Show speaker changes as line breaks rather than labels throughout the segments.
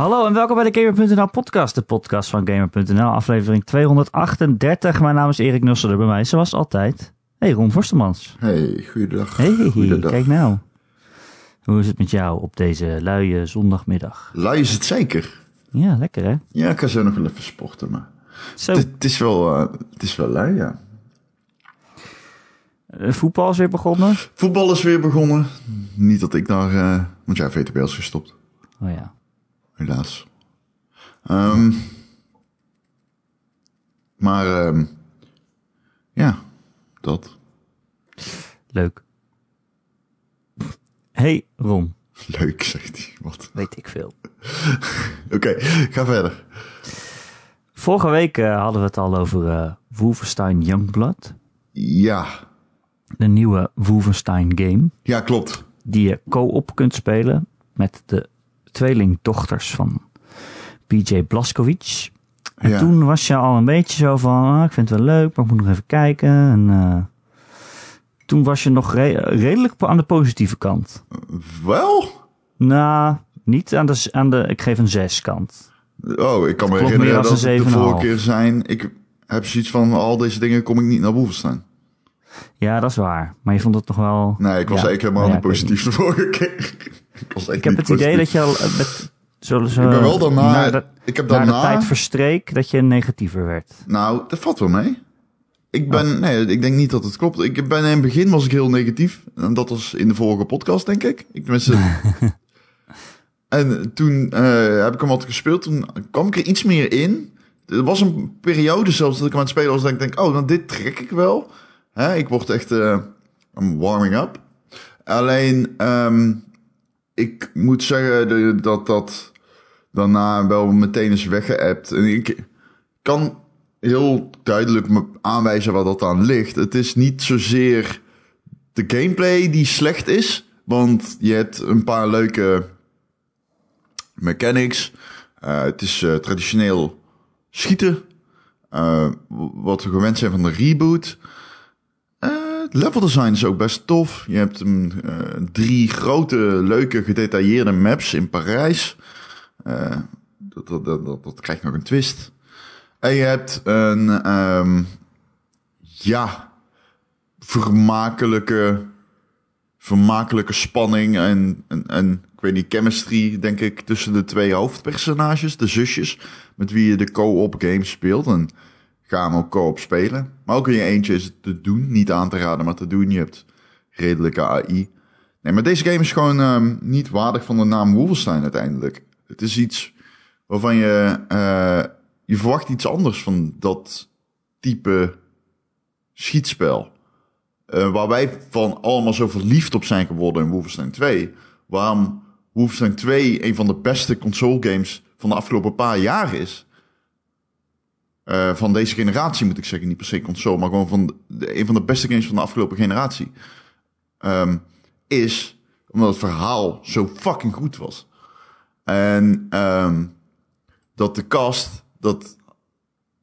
Hallo en welkom bij de Gamer.nl podcast, de podcast van Gamer.nl, aflevering 238. Mijn naam is Erik Nusselder, bij mij zoals altijd. Hey Ron Forstemans.
Hey, goeiedag.
Hey,
Goeiedag.
kijk nou. Hoe is het met jou op deze luie zondagmiddag?
Lui is het zeker.
Ja, lekker hè?
Ja, ik ga zo nog wel even sporten, maar
Zo,
het, het is wel, eh, het is wel lui, ja.
eh, voetbal is weer begonnen.
Voetbal is weer begonnen. Niet dat ik daar, eh want ja, VTB is gestopt,
Oh ja.
Helaas. Ehm, maar, ehm, ja, dat.
Leuk. Hey Ron,
Leuk, zegt hij. Wat?
weet ik veel.
Oké, ga verder.
Vorige week eh, hadden we het al over eh Wolfenstein Youngblood.
Ja,
De nieuwe Wolfenstein game.
ja, klopt.
die je co-op kunt spelen met de tweelingdochters van BJ Blazkowicz. En
Ja.
toen was je al een beetje zo van, ah, ik vind het wel leuk, maar ik moet nog even kijken. En eh, toen was je nog re- redelijk aan de positieve kant.
Wel?
Nou, niet aan de, aan de ik geef een zes kant.
Oh, ik kan me herinneren dat het de
7,5.
vorige keer zijn. Ik heb zoiets van, al deze dingen kom ik niet naar Wolfenstein.
Ja, dat is waar. Maar je vond het toch wel...
Nee, ik was
Ja.
eigenlijk helemaal
Ja,
niet positief de vorige keer. Ik
heb het idee dat je al eh, met... Zo, zo,
Ik ben wel daarna...
de,
ik heb
naar de
daarna...
tijd verstreek dat je negatiever werd.
nou, dat valt wel mee. Ik ben...
Oh.
Nee, ik denk niet dat het klopt. Ik ben in het begin was ik heel negatief. En dat was in de vorige podcast, denk ik. Ik tenminste... en toen eh, heb ik hem wat gespeeld. Toen kwam ik er iets meer in. Er was een periode zelfs dat ik aan het spelen was. Dat ik denk, oh, nou, dit trek ik wel. Hè, ik word echt... I'm warming up. Alleen, ehm, ik moet zeggen dat dat daarna wel meteen is weggeëpt. En ik kan heel duidelijk aanwijzen waar dat aan ligt. Het is niet zozeer de gameplay die slecht is. Want je hebt een paar leuke mechanics. Eh, het is eh, traditioneel schieten. Eh, wat we gewend zijn van de reboot. Level design is ook best tof. Je hebt eh, drie grote, leuke, gedetailleerde maps in Parijs. Eh, dat, dat, dat, dat, krijgt nog een twist. En je hebt een, ehm, ja, vermakelijke, vermakelijke spanning en, en, en, ik weet niet, chemistry, denk ik, tussen de twee hoofdpersonages, de zusjes, met wie je de co-op game speelt. En ga hem ook co-op spelen. Maar ook in je eentje is het te doen, niet aan te raden, maar te doen. Je hebt redelijke AI. Nee, maar deze game is gewoon ehm, niet waardig van de naam Wolfenstein uiteindelijk. Het is iets waarvan je, eh, je verwacht iets anders van dat type schietspel. Eh, waar wij van allemaal zo verliefd op zijn geworden in Wolfenstein 2. Waarom Wolfenstein 2 een van de beste console games van de afgelopen paar jaar is. Eh, van deze generatie moet ik zeggen, niet per se console, maar gewoon van een van de beste games van de afgelopen generatie. Ehm, is omdat het verhaal zo fucking goed was. En ehm, dat de cast, dat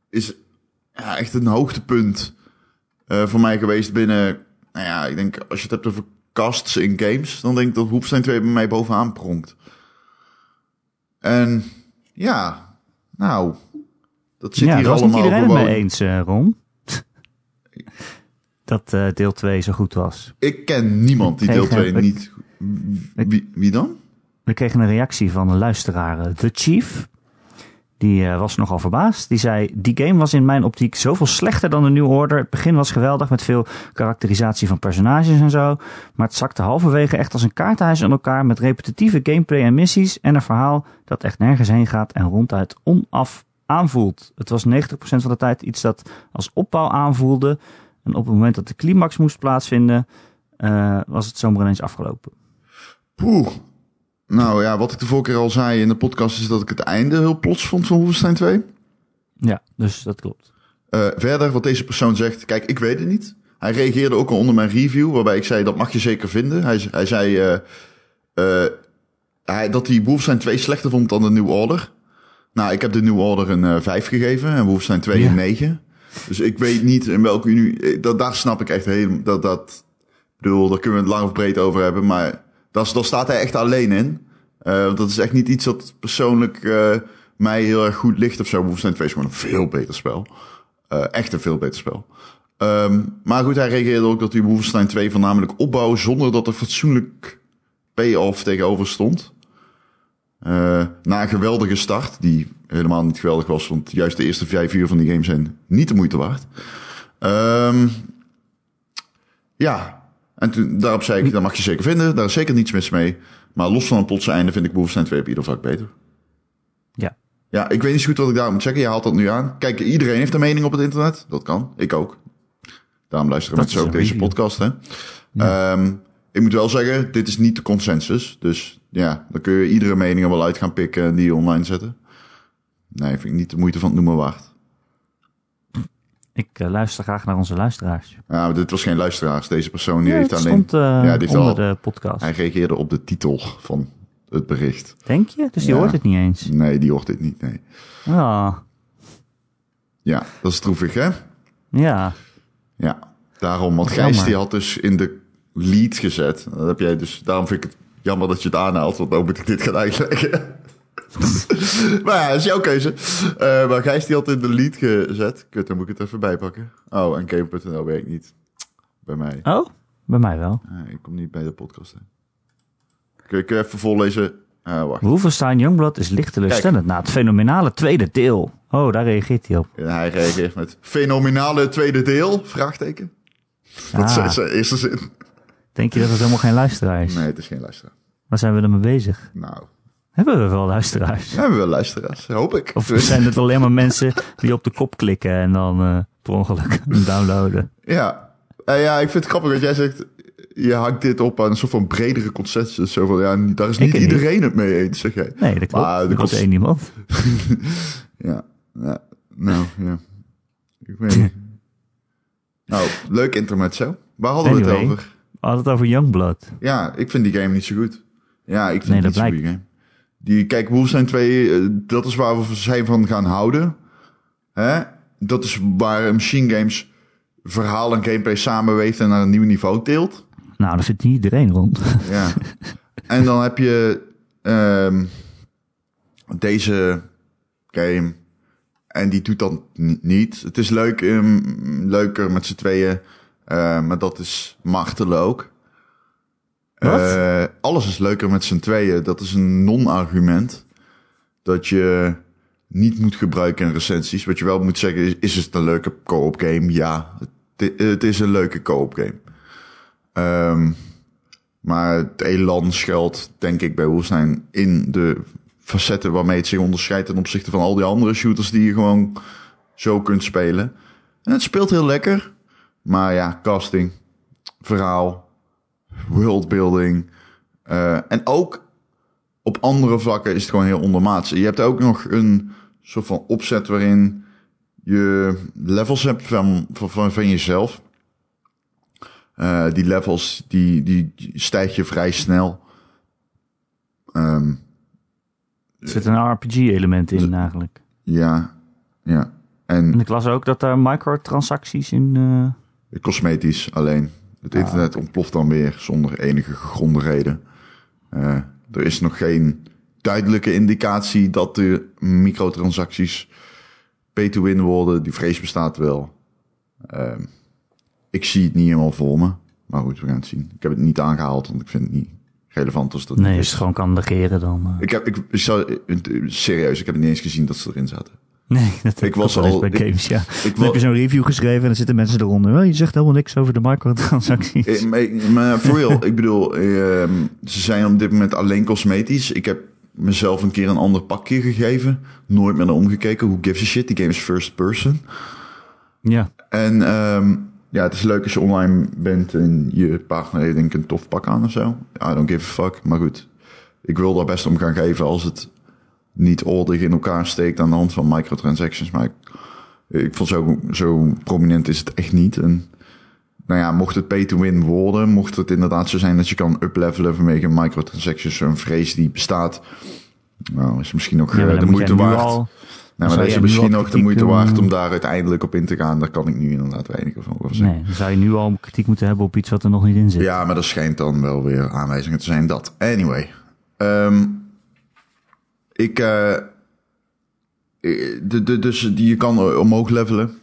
is ja, echt een hoogtepunt eh, voor mij geweest binnen, nou ja, ik denk als je het hebt over casts in games, dan denk ik dat Wolfenstein 2 bij mij bovenaan pronkt. En ja, nou, dat zit
ja,
hier
was niet
allemaal
iedereen
gewoon.
mee eens, eh, Ron. dat eh, deel 2 zo goed was.
Ik ken niemand die deel
kreeg,
2
eh,
niet... Wie, wie dan?
We kregen een reactie van een luisteraar, The Chief. Die was nogal verbaasd. Die zei, die game was in mijn optiek zoveel slechter dan de New Order. Het begin was geweldig met veel karakterisatie van personages en zo. Maar het zakte halverwege echt als een kaartenhuis aan elkaar... met repetitieve gameplay en missies en een verhaal dat echt nergens heen gaat... en ronduit onaf aanvoelt. Het was 90% van de tijd iets dat als opbouw aanvoelde... en op het moment dat de climax moest plaatsvinden... eh, was het zomaar ineens afgelopen.
Poeh. Nou ja, wat ik de vorige keer al zei in de podcast is dat ik het einde heel plots vond van Wolfenstein 2.
Ja, dus dat klopt.
Eh, verder, wat deze persoon zegt, kijk, ik weet het niet. Hij reageerde ook al onder mijn review, waarbij ik zei, dat mag je zeker vinden. Hij, hij zei eh, hij, dat hij Wolfenstein 2 slechter vond dan de New Order. Nou, ik heb de New Order een eh 5 gegeven en Wolfenstein 2
Ja.
een 9. Dus ik weet niet in welke unu... eh, Dat, daar snap ik echt helemaal... Dat, dat, ik bedoel, daar kunnen we het lang of breed over hebben, maar daar, daar staat hij echt alleen in. Eh, dat is echt niet iets dat persoonlijk eh, mij heel erg goed ligt of zo. Wolfenstein 2 is gewoon een veel beter spel. Eh, echt een veel beter spel. Ehm, maar goed, hij reageerde ook dat hij Wolfenstein 2 voornamelijk opbouw zonder dat er fatsoenlijk payoff tegenover stond. Eh, na een geweldige start, die helemaal niet geweldig was, want juist de eerste vijf uur van die game zijn niet de moeite waard. Ehm, ja, en toen, daarop zei ik, dat mag je zeker vinden, daar is zeker niets mis mee. Maar los van een plotse einde vind ik Wolfenstein 2 op ieder vlak beter.
Ja.
Ja, ik weet niet zo goed wat ik daar moet checken. Je haalt dat nu aan. Kijk, iedereen heeft een mening op het internet. Dat kan. Ik ook. Daarom luisteren mensen ook deze podcast, hè. Ehm, ik moet wel zeggen, dit is niet de consensus. Dus ja, dan kun je iedere mening er wel uit gaan pikken en die online zetten. Nee, vind ik niet de moeite van het noemen waard.
Ik eh, luister graag naar onze luisteraars.
Ja, maar dit was geen luisteraars. Deze persoon die
Ja,
heeft alleen...
stond eh,
ja, die heeft
onder de podcast.
Hij reageerde op de titel van het bericht.
Denk je? Dus die
Ja.
hoort het niet eens.
Nee, die hoort dit niet, nee.
Ah,
Ja, dat is droevig, hè?
ja.
Ja, daarom. Want Gijs die had dus in de lead gezet. Dat heb jij dus, daarom vind ik het jammer dat je het aanhaalt, want dan moet ik dit gaan uitleggen. maar ja, dat is jouw keuze. Eh, maar Gijs die had in de lead gezet. Kut, dan moet ik het even bijpakken. Oh, en Game.nl werkt niet. Bij mij.
Oh, bij mij wel.
Ik kom niet bij de podcast. Hè. Kun ik even voorlezen? Ah, wacht.
Wolfenstein Youngblood is licht teleurstellend na het fenomenale tweede deel. Oh, daar reageert hij op.
En hij reageert met fenomenale tweede deel? Vraagteken. Dat
Ah.
is zijn eerste zin.
Denk je dat het helemaal geen luisteraar is?
Nee, het is geen luisteraar.
Waar zijn we ermee bezig?
Nou,
Hebben we wel luisteraars?
we hebben wel luisteraars, hoop ik.
Of zijn het alleen maar mensen die op de kop klikken en dan eh per ongeluk downloaden?
Ja. Eh, ja, ik vind het grappig dat jij zegt, je hangt dit op aan een soort van bredere consensus. Zo van, ja, daar is niet iedereen het mee eens, zeg jij.
Nee, dat klopt.
Maar
er was één iemand.
Ja, ja, nou, ja. Ik weet niet. nou, leuk intermezzo. Waar hadden we het over?
We hadden het over Youngblood.
Ja, ik vind die game niet zo goed. Ja, ik vind
Nee,
het
dat
goede game. Die, kijk, Wolfenstein 2, eh, dat is waar we zijn van gaan houden. Hè? Dat is waar Machine Games verhaal en gameplay samenweeft en naar een nieuw niveau tilt.
Nou, daar zit niet iedereen rond.
Ja. en dan heb je ehm, deze game. En die doet dat ni- niet. Het is leuk, ehm, leuker met z'n tweeën. eh, maar dat is martelen ook. Eh, alles is leuker met z'n tweeën. Dat is een non-argument. Dat je niet moet gebruiken in recensies. Wat je wel moet zeggen is, is het een leuke co-op game? Ja, het, het is een leuke co-op game. Ehm, maar het elan schuilt, denk ik, bij Wolfenstein in de facetten waarmee het zich onderscheidt ten opzichte van al die andere shooters die je gewoon zo kunt spelen. En het speelt heel lekker. Maar ja, casting, verhaal, worldbuilding. eh, en ook op andere vlakken is het gewoon heel ondermaats. Je hebt ook nog een soort van opzet waarin je levels hebt van, van, van, van jezelf. Eh, die levels, die, die stijg je vrij snel. Ehm,
Er zit een RPG-element in eigenlijk.
ja, ja.
En
En
ik las ook dat er microtransacties in... eh,
cosmetisch alleen. Het internet ontploft dan weer zonder enige gegronde reden. Eh, er is nog geen duidelijke indicatie dat de microtransacties pay-to-win worden. Die vrees bestaat wel. Ehm, ik zie het niet helemaal voor me. Maar goed, we gaan het zien. Ik heb het niet aangehaald, want ik vind het niet relevant als dat
nee, als
is.
je het gewoon kan negeren dan... eh.
Ik heb, ik, zou, serieus, ik heb het niet eens gezien dat ze erin zaten.
Nee, dat
Ik was al-
bij games, ja.
Ik
Dan heb je zo'n review geschreven en dan zitten mensen eronder. Je zegt helemaal niks over de microtransacties.
Maar, for real, ik bedoel, ehm, ze zijn op dit moment alleen cosmetisch. Ik heb mezelf een keer een ander pakje gegeven. Nooit meer naar omgekeken. Who gives a shit? Die game is first person.
Ja,
En ehm, ja, het is leuk als je online bent en je partner heeft denk ik een tof pak aan of zo. I don't give a fuck. Maar goed, ik wil daar best om gaan geven als het niet ordig in elkaar steekt aan de hand van microtransactions. Maar ik, ik vond zo, zo prominent is het echt niet. En nou ja, mocht het pay to win worden, mocht het inderdaad zo zijn dat je kan uplevelen vanwege microtransactions, zo'n vrees die bestaat. Nou, is misschien
ja maar
eh, de moeite waard.
al-
Nou, maar dat is misschien ook de moeite waard om daar uiteindelijk op in te gaan. Daar kan ik nu inderdaad weinig van over zeggen.
Nee, zou je nu al kritiek moeten hebben op iets wat er nog niet in zit.
Ja, maar er schijnt dan wel weer aanwijzingen te zijn dat. Anyway. Ehm, ik, eh, eh, de, de, dus die, je kan omhoog levelen.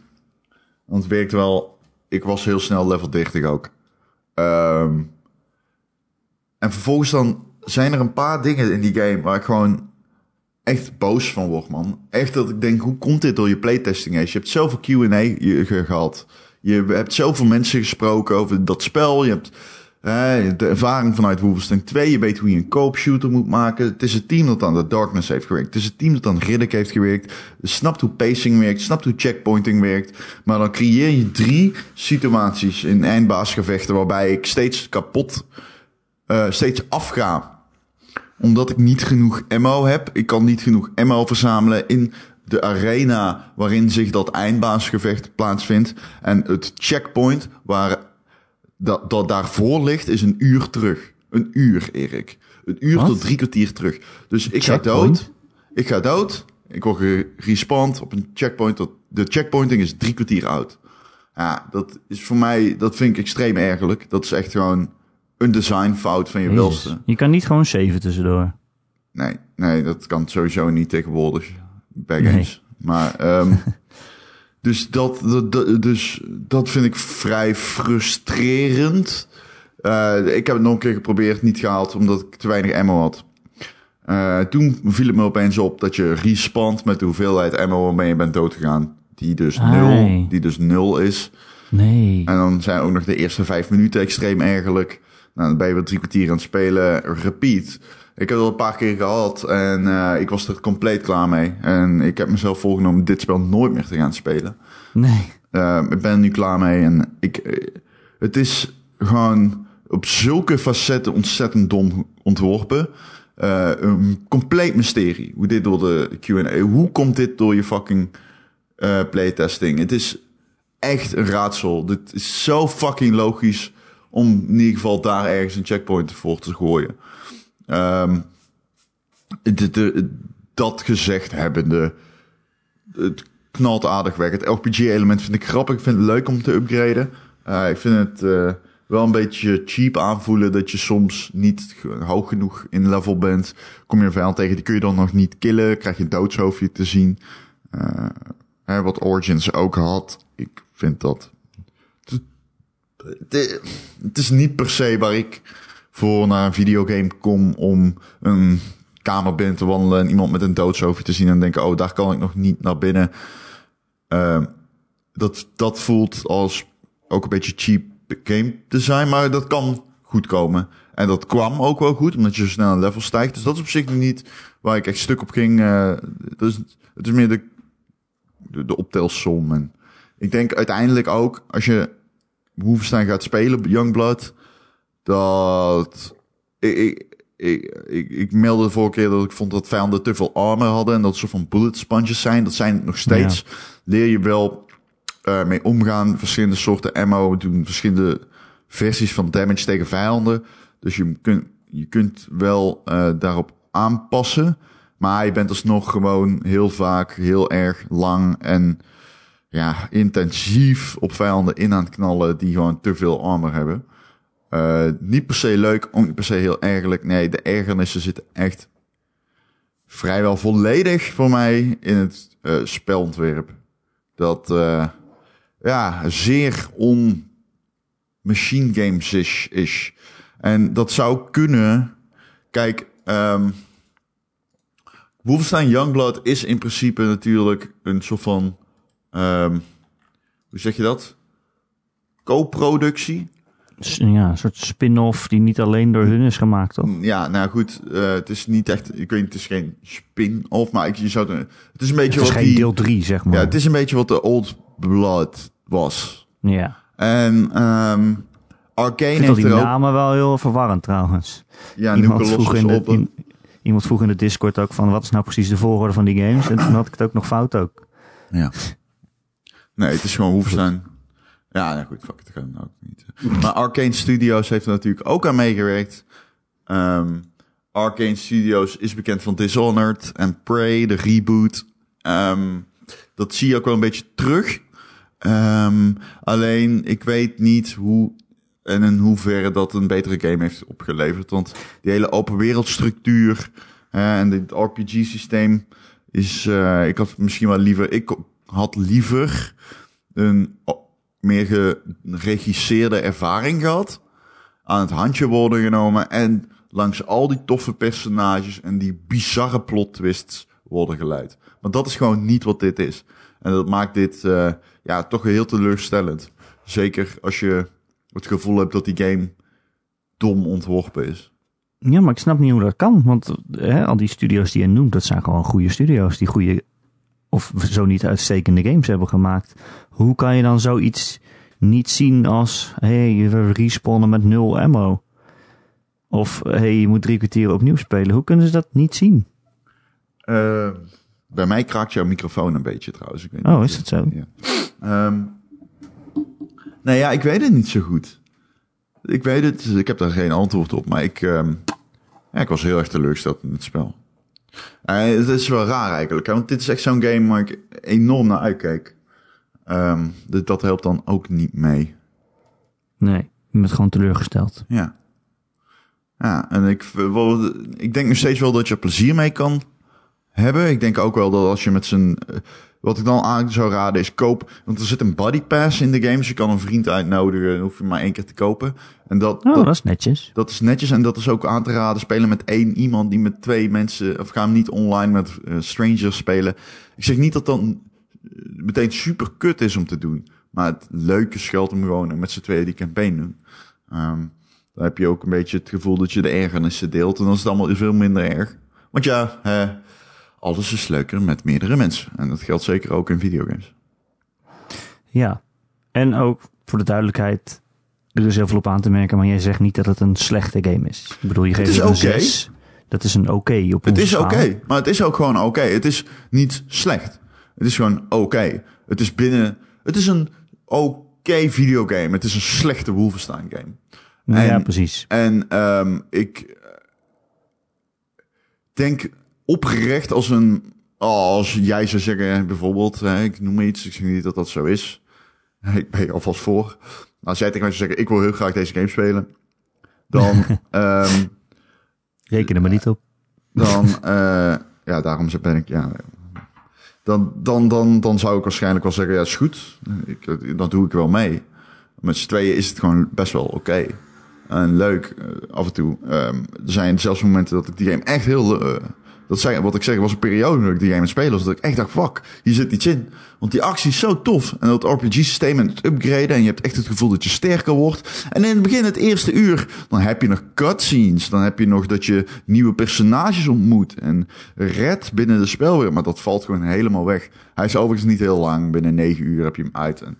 Want het werkt wel. Ik was heel snel level 30 ook. Ehm, en vervolgens dan zijn er een paar dingen in die game waar ik gewoon echt boos van word, man. Echt dat ik denk, hoe komt dit door je playtesting eens? Je hebt zoveel Q&A gehad. Je hebt zoveel mensen gesproken over dat spel. Je hebt de ervaring vanuit Wolfenstein 2. Je weet hoe je een koop shooter moet maken. Het is het team dat aan de Darkness heeft gewerkt. Het is het team dat aan Riddick heeft gewerkt. Snapt hoe pacing werkt. Snapt hoe checkpointing werkt. Maar dan creëer je drie situaties in eindbaasgevechten waarbij ik steeds kapot, uh, steeds afga omdat ik niet genoeg ammo heb. Ik kan niet genoeg ammo verzamelen in de arena waarin zich dat eindbaasgevecht plaatsvindt. En het checkpoint waar dat, dat daarvoor ligt is een uur terug. Een uur, Erik. Een uur tot drie kwartier terug. Dus ik ga dood. Ik ga dood. Ik word gerespawnd op een checkpoint. De checkpointing is drie kwartier oud. Ja, dat is voor mij, dat vind ik extreem ergerlijk. Dat is echt gewoon een designfout van je welste.
Je kan niet gewoon saven tussendoor.
Nee, nee, dat kan sowieso niet tegenwoordig. Backgames. Maar, um, dus, dat, dat, dus dat vind ik vrij frustrerend. Uh, ik heb het nog een keer geprobeerd, niet gehaald, omdat ik te weinig ammo had. Uh, toen viel het me opeens op dat je respawnt met de hoeveelheid ammo waarmee je bent doodgegaan. Die dus, nul, die dus nul is.
Nee.
En dan zijn ook nog de eerste vijf minuten extreem eigenlijk. Nou, dan ben je weer drie kwartier aan het spelen. Repeat. Ik heb het al een paar keer gehad en uh, ik was er compleet klaar mee. En ik heb mezelf voorgenomen dit spel nooit meer te gaan spelen.
Nee.
Uh, ik ben er nu klaar mee en ik, eh, het is gewoon op zulke facetten ontzettend dom ontworpen. Een compleet mysterie hoe dit door de Q&A, hoe komt dit door je fucking playtesting? Het is echt een raadsel. Dit is zo fucking logisch om in ieder geval daar ergens een checkpoint voor te gooien. Um, de, dat gezegd hebbende, het knalt aardig weg. Het RPG-element vind ik grappig. Ik vind het leuk om te upgraden. Uh, ik vind het uh, wel een beetje cheap aanvoelen dat je soms niet hoog genoeg in level bent. Kom je een vijand tegen, die kun je dan nog niet killen. Krijg je een doodshoofdje te zien. Uh, wat Origins ook had. Ik vind dat het is niet per se waar ik voor naar een videogame kom om een kamer binnen te wandelen en iemand met een doodshoofd te zien en denken, oh, daar kan ik nog niet naar binnen. Uh, dat, dat voelt als ook een beetje cheap game design, maar dat kan goed komen. En dat kwam ook wel goed, omdat je zo snel een level stijgt. Dus dat is op zich niet waar ik echt stuk op ging. Dus het is meer de, de, de optelsom. En ik denk uiteindelijk ook, als je Wolfenstein gaat spelen, Youngblood, dat ik, ik, ik, ik, ik meldde de vorige keer dat ik vond dat vijanden te veel armor hadden en dat soort van bullet sponges zijn. Dat zijn nog steeds. Leer je wel uh, mee omgaan. Verschillende soorten ammo doen verschillende versies van damage tegen vijanden. Dus je kunt, je kunt wel uh, daarop aanpassen. Maar je bent alsnog gewoon heel vaak heel erg lang en ja, intensief op vijanden in aan het knallen die gewoon te veel armor hebben. Uh, niet per se leuk, ook niet per se heel ergerlijk. Nee, de ergernissen zitten echt vrijwel volledig voor mij in het uh, spelontwerp. Dat uh, ja, zeer on machine games is, is. En dat zou kunnen. Kijk, um, Wolfenstein Youngblood is in principe natuurlijk een soort van um, hoe zeg je dat? Co-productie.
Ja, een soort spin-off die niet alleen door hun is gemaakt, toch?
Ja, nou goed, uh, het is niet echt, ik weet niet, het is geen spin-off, maar ik, je zou het, het is een beetje
het is
wat
geen
die,
deel 3, zeg maar.
Ja, het is een beetje wat de Old Blood was.
Ja.
En um, Arcane heeft
die
er ook...
namen wel heel verwarrend trouwens.
Ja,
iemand vroeg, in de, in- iemand vroeg in de Discord ook van wat is nou precies de volgorde van die games? En toen had ik het ook nog fout ook.
Ja. Nee, het is gewoon Wolfenstein. Ja, nou goed, fuck het, kan ook niet. Maar Arcane Studios heeft er natuurlijk ook aan meegewerkt. Um, Arcane Studios is bekend van Dishonored en Prey, de reboot. Um, dat zie je ook wel een beetje terug. Um, alleen, ik weet niet hoe en in hoeverre dat een betere game heeft opgeleverd. Want die hele open wereldstructuur, Eh, en dit RPG-systeem is... eh, ik had misschien wel liever... Ik had liever een meer geregisseerde ervaring gehad. Aan het handje worden genomen. En langs al die toffe personages en die bizarre plot twists worden geleid. Want dat is gewoon niet wat dit is. En dat maakt dit eh, ja, toch heel teleurstellend. Zeker als je het gevoel hebt dat die game dom ontworpen is.
Ja, maar ik snap niet hoe dat kan. Want hè, al die studio's die je noemt, dat zijn gewoon goede studio's. Die goede, of zo niet uitstekende games hebben gemaakt. Hoe kan je dan zoiets niet zien als... Hé, hey, we respawnen met nul ammo. Of hé, hey, je moet drie kwartier opnieuw spelen. Hoe kunnen ze dat niet zien?
Eh, bij mij kraakt jouw microfoon een beetje trouwens. Ik weet
Oh,
niet.
is dat zo?
Ja. Nee, ja, ik weet het niet zo goed. Ik weet het, ik heb daar geen antwoord op. Maar ik, ehm, ja, ik was heel erg teleurgesteld in het spel. Eh, het is wel raar eigenlijk, hè, want dit is echt zo'n game waar ik enorm naar uitkijk. Ehm, dus dat helpt dan ook niet mee.
Nee, je bent gewoon teleurgesteld.
Ja. Ja, en ik, wel, ik denk nog steeds wel dat je er plezier mee kan hebben. Ik denk ook wel dat als je met z'n... eh, Wat ik dan aan zou raden is koop... Want er zit een buddy pass in de game. Dus je kan een vriend uitnodigen. Dan hoef je maar één keer te kopen. En dat,
Oh,
dat,
dat is netjes.
dat is netjes. En dat is ook aan te raden. Spelen met één iemand die met twee mensen... Of ga hem niet online met eh, strangers spelen. Ik zeg niet dat dan meteen super kut is om te doen. Maar het leuke schuilt hem gewoon met z'n tweeën die campaign doen. Ehm, dan heb je ook een beetje het gevoel dat je de ergernissen deelt. En dan is het allemaal veel minder erg. Want ja, eh, alles is leuker met meerdere mensen. En dat geldt zeker ook in videogames.
Ja. En ook voor de duidelijkheid, er is heel veel op aan te merken, maar jij zegt niet dat het een slechte game is. Ik bedoel, je geeft
is
het een
oké.
6. Dat is een oké op
Het is oké, maar het is ook gewoon oké. Het is niet slecht. Het is gewoon oké. Het is binnen... Het is een oké videogame. Het is een slechte Wolfenstein game.
Ja,
En-
precies.
En ehm, ik denk oprecht als een... oh, als jij zou zeggen, bijvoorbeeld, hè, ik noem iets, ik zeg niet dat dat zo is. Ik ben je alvast voor. Als jij tegen mij zou zeggen, ik wil heel graag deze game spelen. Dan, ehm,
Reken er maar niet op.
dan eh, ja, daarom ben ik, ja... Dan, dan, dan, dan zou ik waarschijnlijk wel zeggen, ja, is goed. Ik, dan doe ik wel mee. Met z'n tweeën is het gewoon best wel oké. En leuk, eh, af en toe. Ehm, er zijn zelfs momenten dat ik die game echt heel... eh, dat wat ik zeg, was een periode dat ik die game aan spelen was. Dat ik echt dacht, fuck, hier zit iets in. Want die actie is zo tof. En dat RPG-systeem en het upgraden. En je hebt echt het gevoel dat je sterker wordt. En in het begin, het eerste uur, dan heb je nog cutscenes. Dan heb je nog dat je nieuwe personages ontmoet. En red binnen de spelwereld. Maar dat valt gewoon helemaal weg. Hij is overigens niet heel lang. Binnen negen uur heb je hem uit. En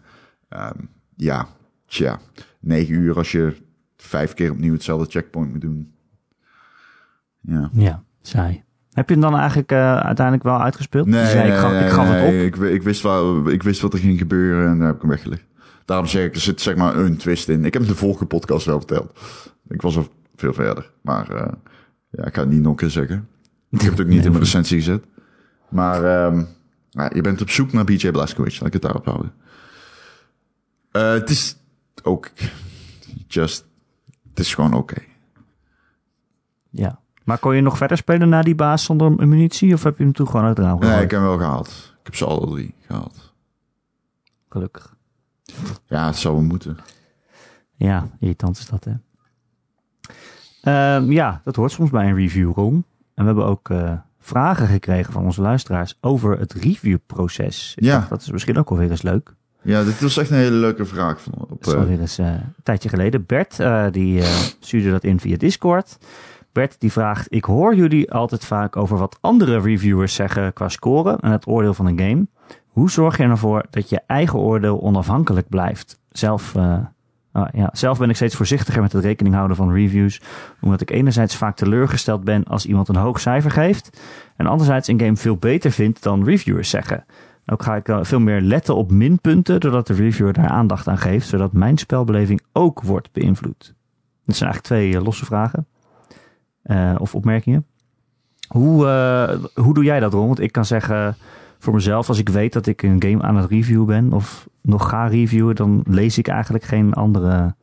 ehm, ja, tja, negen uur als je vijf keer opnieuw hetzelfde checkpoint moet doen. Ja.
Ja, saai. Heb je hem dan eigenlijk eh, uiteindelijk wel uitgespeeld?
Nee,
zei, ik, gaf,
nee,
ik gaf het op.
Ik, ik, wist ik wist wat er ging gebeuren en daar heb ik hem weggelegd. Daarom zeg ik, er zit zeg maar een twist in. Ik heb het de vorige podcast wel verteld. Ik was al veel verder. Maar eh, ja, ik ga het niet nog een keer zeggen. Ik heb het ook niet in mijn recensie gezet. Maar ehm, je bent op zoek naar BJ Blazkowicz. Laat ik het daarop houden. Eh, het is ook just... Het is gewoon oké.
Ja. Maar kon je nog verder spelen na die baas zonder munitie? Of heb je hem toen gewoon uit het raam
Nee, ik heb hem wel gehaald. Ik heb ze alle drie gehaald.
Gelukkig.
Ja, het zou moeten.
Ja, irritant is dat, hè. Ehm, ja, dat hoort soms bij een review, Ron. En we hebben ook eh, vragen gekregen van onze luisteraars over het reviewproces. Ik
Ja.
dacht, dat is misschien ook wel weer eens leuk.
Ja, dit was echt een hele leuke vraag. Van, op,
Dat is
eh,
alweer eens eh, een tijdje geleden. Bert, eh, die eh, stuurde dat in via Discord. Bert die vraagt, ik hoor jullie altijd vaak over wat andere reviewers zeggen qua scoren en het oordeel van een game. Hoe zorg je ervoor dat je eigen oordeel onafhankelijk blijft? Zelf, eh, ah, ja, zelf ben ik steeds voorzichtiger met het rekening houden van reviews, omdat ik enerzijds vaak teleurgesteld ben als iemand een hoog cijfer geeft, en anderzijds een game veel beter vind dan reviewers zeggen. Ook ga ik eh, veel meer letten op minpunten, doordat de reviewer daar aandacht aan geeft, zodat mijn spelbeleving ook wordt beïnvloed. Dat zijn eigenlijk twee eh, losse vragen. Eh, of opmerkingen. Hoe, eh, hoe doe jij dat, Ron? Want ik kan zeggen voor mezelf, als ik weet dat ik een game aan het reviewen ben, of nog ga reviewen, dan lees ik eigenlijk geen andere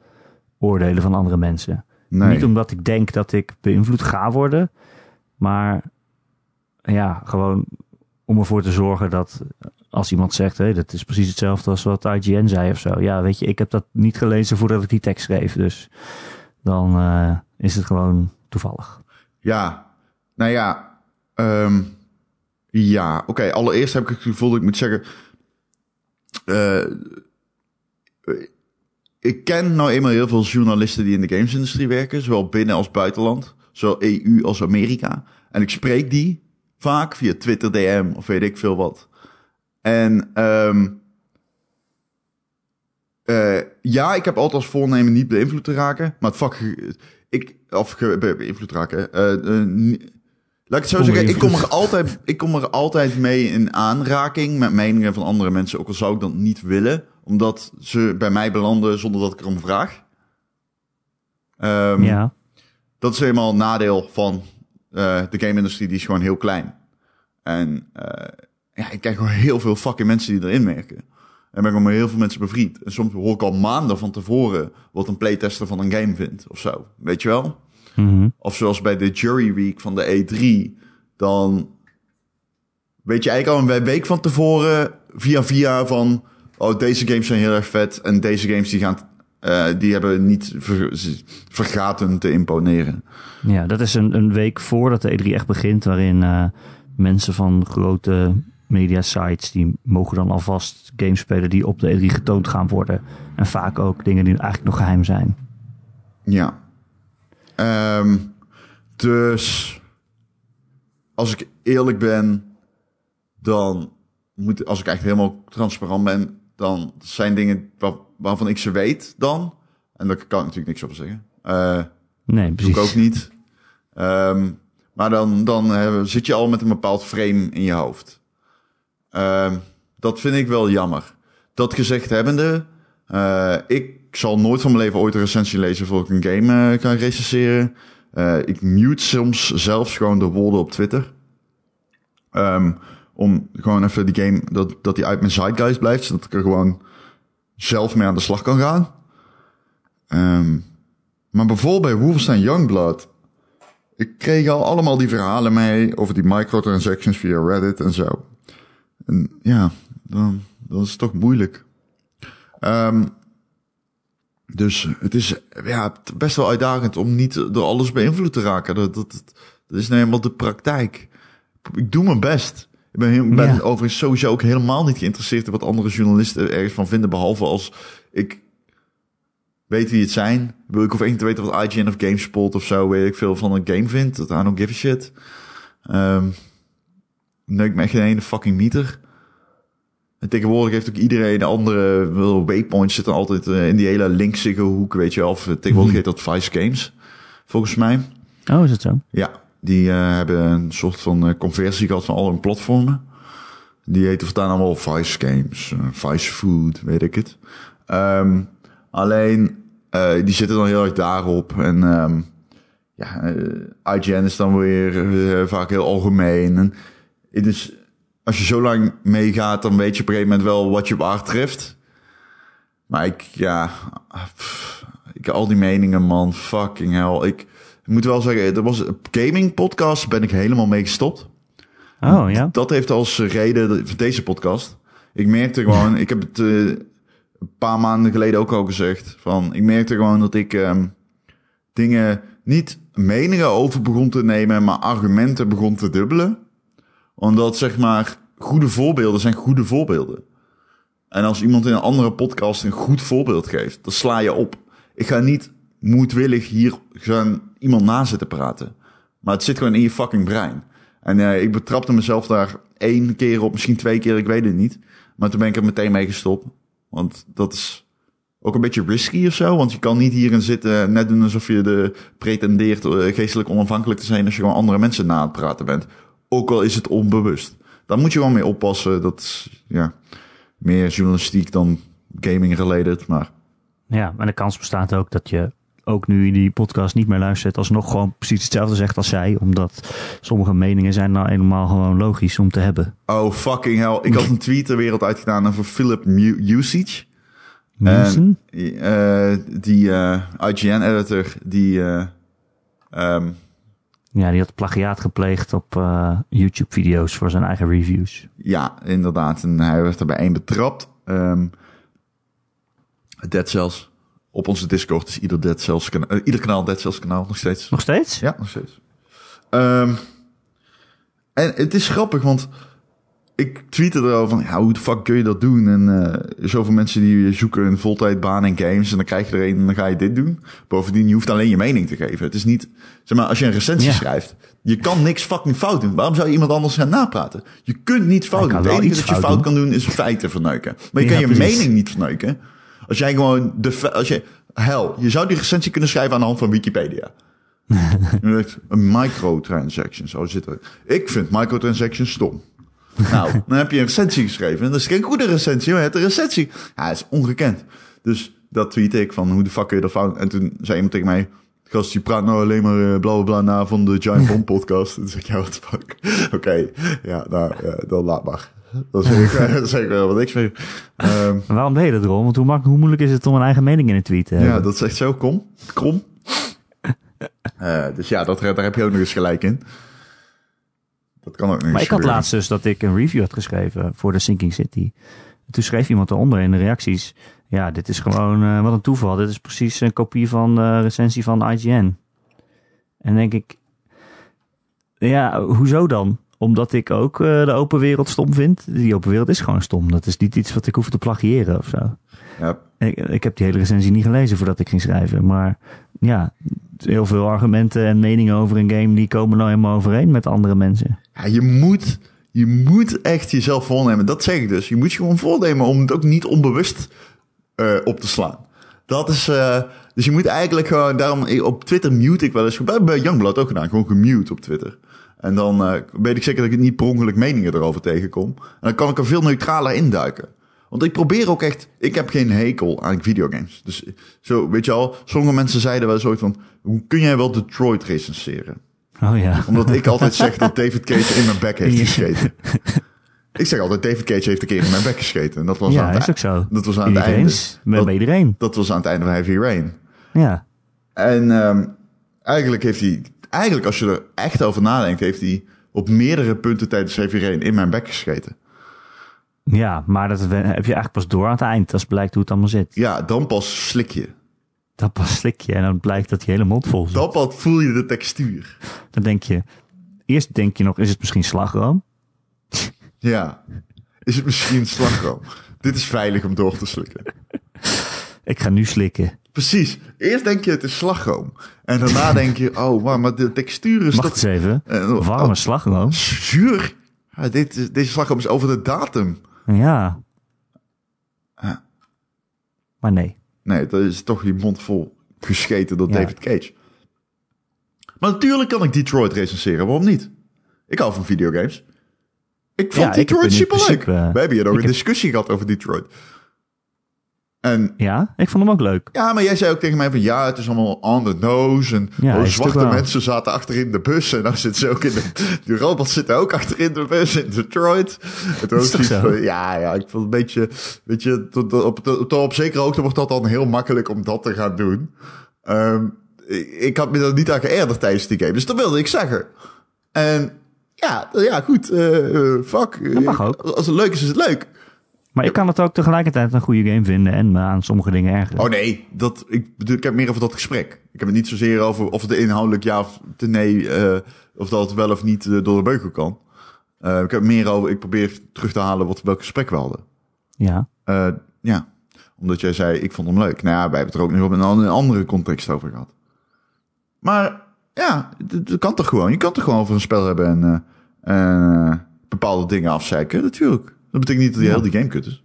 oordelen van andere mensen.
nee.
Niet omdat ik denk dat ik beïnvloed ga worden, maar ja, gewoon om ervoor te zorgen dat als iemand zegt, hé, dat is precies hetzelfde als wat IGN zei of zo. Ja, weet je, ik heb dat niet gelezen voordat ik die tekst schreef. Dus dan uh, is het gewoon toevallig.
Ja, nou ja, um, ja, oké. Allereerst heb ik het gevoel dat ik moet zeggen, uh, ik ken nou eenmaal heel veel journalisten die in de gamesindustrie werken, zowel binnen als buitenland, zowel EU als Amerika. En ik spreek die vaak via Twitter DM of weet ik veel wat. En um, uh, ja, ik heb altijd als voornemen niet beïnvloed te raken, maar het vak, ik, of beïnvloed raken. Uh, uh, laat ik het zo zeggen, ik kom, er altijd, ik kom er altijd mee in aanraking met meningen van andere mensen, ook al zou ik dat niet willen omdat ze bij mij belanden zonder dat ik erom vraag. Um, ja. Dat is helemaal een nadeel van uh, de game-industrie, die is gewoon heel klein. En uh, ja, ik krijg gewoon heel veel fucking mensen die erin werken. En ben ik met heel veel mensen bevriend. En soms hoor ik al maanden van tevoren wat een playtester van een game vindt of zo. Weet je wel? Mm -hmm. Of zoals bij de Jury Week van de E3. Dan weet je eigenlijk al een week van tevoren via via van oh, deze games zijn heel erg vet en deze games die gaan, uh, die hebben niet ver, vergaten te imponeren.
Ja, dat is een, een week voordat de E3 echt begint, waarin uh, mensen van grote media sites, die mogen dan alvast games spelen die op de E3 getoond gaan worden. En vaak ook dingen die eigenlijk nog geheim zijn.
Ja. Um, dus als ik eerlijk ben, dan moet, als ik echt helemaal transparant ben, dan zijn dingen waar, waarvan ik ze weet dan. En daar kan ik natuurlijk niks over zeggen. Uh,
nee, precies.
Doe ik ook niet. Um, maar dan, dan uh, zit je al met een bepaald frame in je hoofd. Uh, dat vind ik wel jammer. Dat gezegd hebbende, uh, ik zal nooit van mijn leven ooit een recensie lezen voor ik een game kan recenseren. ik mute soms zelfs gewoon de woorden op Twitter. Um, om gewoon even die game, dat, dat die uit mijn zeitgeist blijft. Zodat ik er gewoon zelf mee aan de slag kan gaan. Um, maar bijvoorbeeld bij Wolfenstein Youngblood. Ik kreeg al allemaal die verhalen mee over die microtransactions via Reddit en zo. En ja, dan, dan is het toch moeilijk. Um, dus het is ja, best wel uitdagend om niet door alles beïnvloed te raken. Dat, dat, dat is nou helemaal de praktijk. Ik doe mijn best. Ik ben, ben ja. overigens sowieso ook helemaal niet geïnteresseerd in wat andere journalisten ergens van vinden. Behalve als ik weet wie het zijn. Wil ik hoef één te weten wat IGN of GameSpot of zo, weet ik veel van een game vindt. Dat I don't give a shit. Um, neuk me echt geen ene fucking meter. En tegenwoordig heeft ook iedereen de andere waypoints zitten altijd uh, in die hele linksige hoek, weet je Of tegenwoordig mhm. heet dat Vice Games, volgens mij.
Oh, is het zo?
Ja, die uh, hebben een soort van uh, conversie gehad van al hun platformen. Die heten voortaan allemaal Vice Games, uh, Vice Food, weet ik het. Um, alleen, die zitten dan heel erg daarop. En um, ja, IGN is dan weer vaak heel algemeen. En het is, als je zo lang meegaat, dan weet je op een gegeven moment wel wat je op treft. Maar ik, ja, pff, ik, al die meningen, man, fucking hell. Ik, ik moet wel zeggen, er was een gaming podcast, ben ik helemaal mee gestopt.
Oh ja.
Dat heeft als reden voor deze podcast. Ik merkte gewoon, ik heb het uh, een paar maanden geleden ook al gezegd. Van, ik merkte gewoon dat ik um, dingen niet meningen over begon te nemen, maar argumenten begon te dubbelen. Omdat zeg maar, goede voorbeelden zijn goede voorbeelden. En als iemand in een andere podcast een goed voorbeeld geeft, dan sla je op. Ik ga niet moedwillig hier gaan iemand na zitten praten. Maar het zit gewoon in je fucking brein. En uh, ik betrapte mezelf daar één keer op, misschien twee keer, ik weet het niet. Maar toen ben ik er meteen mee gestopt. Want dat is ook een beetje risky of zo. Want je kan niet hierin zitten, net doen alsof je de pretendeert uh, geestelijk onafhankelijk te zijn als je gewoon andere mensen na het praten bent. Ook al is het onbewust. Daar moet je gewoon mee oppassen. Dat is ja, meer journalistiek dan gaming related. Maar...
Ja, en de kans bestaat ook dat je ook nu in die podcast niet meer luistert, alsnog gewoon precies hetzelfde zegt als zij. Omdat sommige meningen zijn nou helemaal gewoon logisch om te hebben.
Oh, fucking hell. Ik had een tweet de wereld uitgedaan over Philip Usage.
En,
uh, die uh, IGN-editor, die, uh, um,
Ja, die had plagiaat gepleegd op eh, YouTube-video's voor zijn eigen reviews.
Ja, inderdaad. En hij werd er bij één betrapt. Ehm Dead Cells. Op onze Discord is ieder, Dead Cells kana- eh, ieder kanaal Dead Cells kanaal nog steeds.
Nog steeds?
Ja, nog steeds. Ehm, en het is grappig, want ik tweette erover van, ja, hoe de fuck kun je dat doen? En eh, zoveel mensen die zoeken een voltijdbaan in games en dan krijg je er een en dan ga je dit doen. Bovendien, je hoeft alleen je mening te geven. Het is niet, zeg maar, als je een recensie
Ja.
schrijft, je kan niks fucking fout doen. Waarom zou je iemand anders gaan napraten? Je kunt niet fout doen. Het enige dat je
fout doen.
kan doen is feiten verneuken. Maar je
Ja,
kan je
precies.
mening niet verneuken. Als jij gewoon de, als je, hel, je zou die recensie kunnen schrijven aan de hand van Wikipedia. Een microtransaction, zo zit er. Ik vind microtransactions stom. Nou, dan heb je een recensie geschreven. En dat is geen goede recensie, maar je hebt een recensie. Ja, het is ongekend. Dus dat tweet ik van, hoe de fuck kun je dat fout? En toen zei iemand tegen mij, gast, je praat nou alleen maar eh, bla bla na van de Giant Bomb podcast. En toen zei ik, ja, what the fuck. Oké, ja, nou, ja, dan laat maar. Dan zeg ik, dan zeg ik wel wat niks meer. Ehm,
Maar waarom deed je dat, Ron? Want hoe, mak- hoe moeilijk is het om een eigen mening in een tweet te
ja,
hebben?
dat is echt zo kom, krom. Eh, dus ja, dat, daar heb je ook nog eens gelijk in. Dat kan ook nog
Maar ik had laatst dus dat ik een review had geschreven voor de Sinking City. Toen schreef iemand eronder in de reacties... Ja, dit is gewoon eh, wat een toeval. Dit is precies een kopie van de recensie van IGN. En denk ik... Ja, hoezo dan? Omdat ik ook eh, de open wereld stom vind. Die open wereld is gewoon stom. Dat is niet iets wat ik hoef te plagiëren of zo.
Ja,
Ik, ik heb die hele recensie niet gelezen voordat ik ging schrijven. Maar ja, heel veel argumenten en meningen over een game... die komen nou helemaal overeen met andere mensen.
Ja, je moet, je moet echt jezelf voornemen. Dat zeg ik dus. Je moet je gewoon voornemen om het ook niet onbewust eh, op te slaan. Dat is, eh, dus je moet eigenlijk gewoon, daarom op Twitter mute ik wel eens. Bij, bij Youngblood ook gedaan, gewoon gemute op Twitter. En dan eh, weet ik zeker dat ik niet per ongeluk meningen erover tegenkom. En dan kan ik er veel neutraler induiken. Want ik probeer ook echt, ik heb geen hekel aan videogames. Dus zo, weet je al, sommige mensen zeiden wel zoiets van, hoe kun jij wel Detroit recenseren?
Oh ja.
Omdat ik altijd zeg dat David Cage in mijn bek heeft gescheten. Ik zeg altijd, David Cage heeft een keer in mijn bek gescheten. En dat was aan
Ja,
het,
is ook zo.
Dat was aan het
Iedereen
einde.
Bij,
Dat-
bij iedereen.
Dat was aan het einde van Heavy Rain.
Ja.
En ehm, eigenlijk heeft hij, eigenlijk als je er echt over nadenkt, heeft hij op meerdere punten tijdens Heavy Rain in mijn bek gescheten.
Ja, maar dat heb je eigenlijk pas door aan het eind. Als blijkt hoe het allemaal zit.
Ja, dan pas slik je.
Dan pas slik je en dan blijkt dat je hele mond vol zit.
Dan pas voel je de textuur.
Dan denk je... Eerst denk je nog, is het misschien slagroom?
Ja. Is het misschien slagroom? Dit is veilig om door te slikken.
Ik ga nu slikken.
Precies. Eerst denk je het is slagroom. En daarna denk je, oh, maar, maar de textuur is
Wacht
toch
eens even.
Eh,
Warme
oh.
slagroom?
zuur. Ja, dit, deze slagroom is over de datum.
Ja. Maar nee.
Nee, dat is toch je mond vol gescheten door
Ja.
David Cage. Maar natuurlijk kan ik Detroit recenseren, waarom niet? Ik hou van videogames. Ik vond
Ja, ik
Detroit
in
superleuk.
principe,
We hebben hier nog
ik
een
heb-
discussie gehad over Detroit. En
Ja, ik vond hem ook leuk.
ja, maar jij zei ook tegen mij van ja, het is allemaal on the nose. En
Ja,
oh, zwarte
ook
mensen zaten achterin de bus. En nou zitten ze ook in de... De robots zitten ook achterin de bus in Detroit. Het
Is toch zo?
ja, ja, ik vond een beetje... Weet je, tot, op, tot, tot op zekere hoogte wordt dat dan heel makkelijk om dat te gaan doen. Ehm, ik, had me er niet aan geërgerd tijdens die game. Dus dat wilde ik zeggen. En ja, ja goed. eh, eh, fuck.
Dat mag ook.
Als het leuk is, is het leuk.
Maar ik kan het ook tegelijkertijd een goede game vinden en me aan sommige dingen ergeren.
Oh nee, dat, ik, bedoel, ik heb meer over dat gesprek. Ik heb het niet zozeer over of het inhoudelijk ja of nee, eh, of dat het wel of niet eh, door de beugel kan. Eh, ik heb het meer over, ik probeer terug te halen wat, welk gesprek we hadden.
Ja.
Ja, omdat jij zei, ik vond hem leuk. Nou ja, wij hebben het er ook nog op een an- een andere context over gehad. Maar ja, het kan toch gewoon. Je kan toch gewoon over een spel hebben en bepaalde dingen afzeiken. Natuurlijk. Dat betekent niet dat die
Ja.
hele game kut is.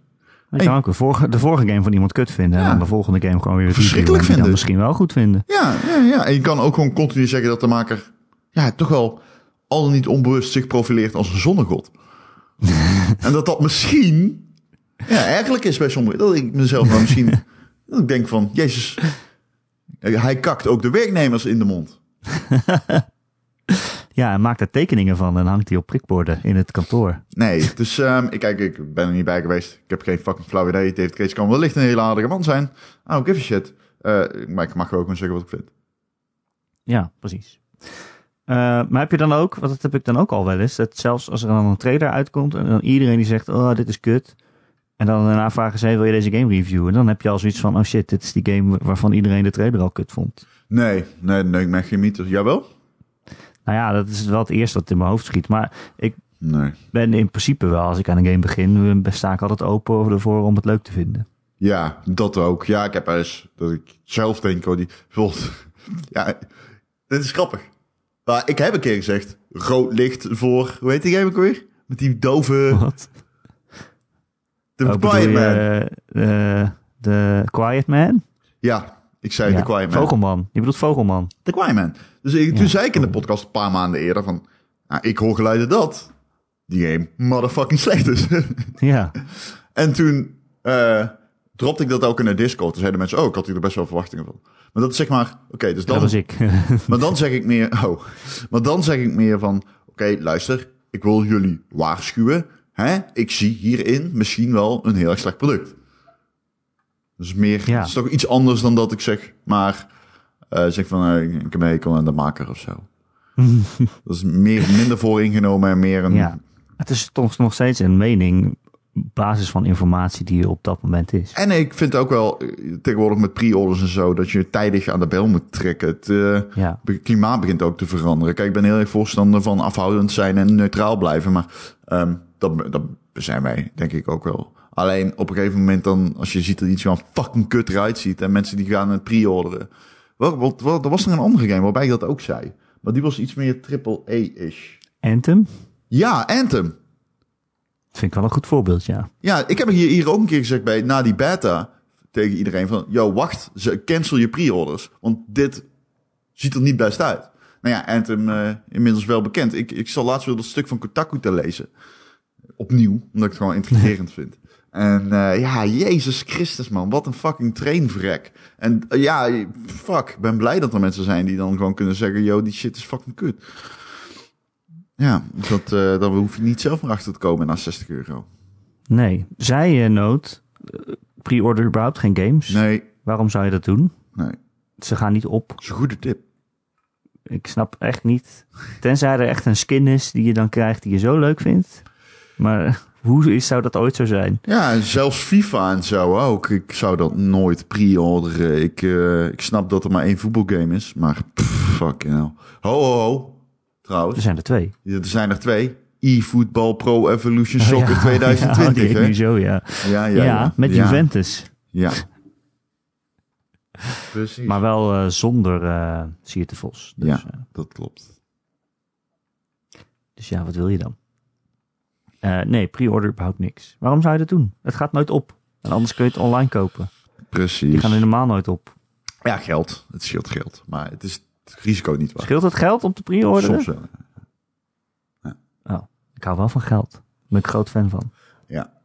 Ik kan ook de vorige, de vorige game van iemand kut vinden. En dan de volgende game gewoon weer
Verschrikkelijk
die
vinden.
dan misschien wel goed vinden.
Ja, ja, ja. En je kan ook gewoon continu zeggen dat de maker ja, toch wel al dan niet onbewust zich profileert als een zonnegod. en dat dat misschien ja, eigenlijk is bij sommigen. Dat ik mezelf nou misschien dat ik denk van, jezus, hij kakt ook de werknemers in de mond.
Ja, en maakt er tekeningen van en hangt die op prikborden in het kantoor.
Nee, dus ehm, ik, kijk, ik ben er niet bij geweest. Ik heb geen fucking flauw idee. David Cage kan wellicht een hele aardige man zijn. I don't give a shit. Eh, maar ik mag ook gewoon zeggen wat ik vind.
Ja, precies. Eh, maar heb je dan ook, want dat heb ik dan ook al wel eens, dat zelfs als er dan een trailer uitkomt en dan iedereen die zegt, oh, dit is kut. En dan daarna vragen ze, hey, wil je deze game reviewen? Dan heb je al zoiets van, oh shit, dit is die game waarvan iedereen de trailer al kut vond.
Nee, nee, nee, ik ben geen mythe. Jawel?
Nou ja, dat is wel het eerste wat in mijn hoofd schiet. Maar ik
Nee.
ben in principe wel, als ik aan een game begin, sta ik altijd open ervoor om het leuk te vinden.
Ja, dat ook. Ja, ik heb wel eens dat ik zelf denk, oh, die bijvoorbeeld, ja, dit is grappig. Maar ik heb een keer gezegd, rood licht voor, hoe heet die game ook weer? Met die dove,
Wat?
de
Oh,
Quiet
je,
Man.
eh, de Quiet Man?
Ja, ik zei
Ja,
de Quiet Man.
Vogelman. Je bedoelt Vogelman.
De Quiet Man. Dus ik,
Ja.
toen zei ik in de podcast een paar maanden eerder van, nou, ik hoor geluiden dat die game motherfucking slecht is.
Ja.
En toen eh dropte ik dat ook in de Discord. Toen zeiden mensen, oh, ik had hier er best wel verwachtingen van. Maar dat is zeg maar, oké, dus
Dat
dan...
was ik.
Maar dan zeg ik meer, oh, maar dan zeg ik meer van, oké, luister, ik wil jullie waarschuwen. Hè? Ik zie hierin misschien wel een heel erg slecht product. Dus meer,
Ja.
het is toch iets anders dan dat ik zeg, maar eh, zeg van, eh, ik heb een hekel aan de maker of zo. dat is meer, minder vooringenomen en meer een,
ja. Het is toch nog steeds een mening op basis van informatie die er op dat moment is.
En ik vind ook wel, eh, tegenwoordig met pre-orders en zo, dat je tijdig aan de bel moet trekken. Het
Ja.
klimaat begint ook te veranderen. Kijk, ik ben heel erg voorstander van afhoudend zijn en neutraal blijven. Maar ehm, dat, dat zijn wij, denk ik ook wel. Alleen op een gegeven moment dan, als je ziet dat iets van fucking kut eruit ziet. En mensen die gaan het pre-orderen. Wel, wel, er was nog een andere game waarbij ik dat ook zei. Maar die was iets meer triple A-ish.
Anthem?
Ja, Anthem.
Vind ik wel een goed voorbeeld, ja.
Ja, ik heb hier, hier ook een keer gezegd bij, na die beta tegen iedereen van, yo, wacht, ze cancel je pre-orders, want dit ziet er niet best uit. Nou ja, Anthem eh inmiddels wel bekend. Ik, ik zal laatst weer dat stuk van Kotaku te lezen. Opnieuw, omdat ik het gewoon intrigerend vind. En eh, ja, Jezus Christus man, wat een fucking trainvrek. En eh, ja, fuck, ik ben blij dat er mensen zijn die dan gewoon kunnen zeggen, yo, die shit is fucking kut. Ja, dat, eh daar hoef je niet zelf maar achter te komen na 60 euro.
Nee. Zij je nood, pre-order überhaupt geen games.
Nee,
Waarom zou je dat doen?
nee.
Ze gaan niet op.
Dat is een goede tip.
Ik snap echt niet. Tenzij er echt een skin is die je dan krijgt die je zo leuk vindt. Maar hoe is, zou dat ooit zo zijn?
Ja, zelfs FIFA en zo ook. Ik zou dat nooit pre-orderen. Ik, eh, ik snap dat er maar één voetbalgame is, maar pff, fucking hell. Ho, ho, ho.
Er
Trouwens,
zijn er twee.
er zijn er twee. eFootball Pro Evolution Soccer
Ja,
2020,
ja,
hè?
nu zo, ja.
Ja,
Ja,
ja,
met. Juventus.
Ja. Precies.
Maar wel eh, zonder eh Sierte Vos. Dus,
Ja. Dat klopt.
dus ja, wat wil je dan? Eh, nee, pre-order überhaupt niks. Waarom zou je dat doen? Het gaat nooit op. En anders kun je het online kopen. Die
Precies.
gaan helemaal nooit op.
Ja, geld. Het scheelt geld. Maar het is het risico niet waard.
Scheelt het geld om te pre-orderen?
Soms wel.
Oh, ik hou wel van geld. Daar ben ik groot fan van.
Ja.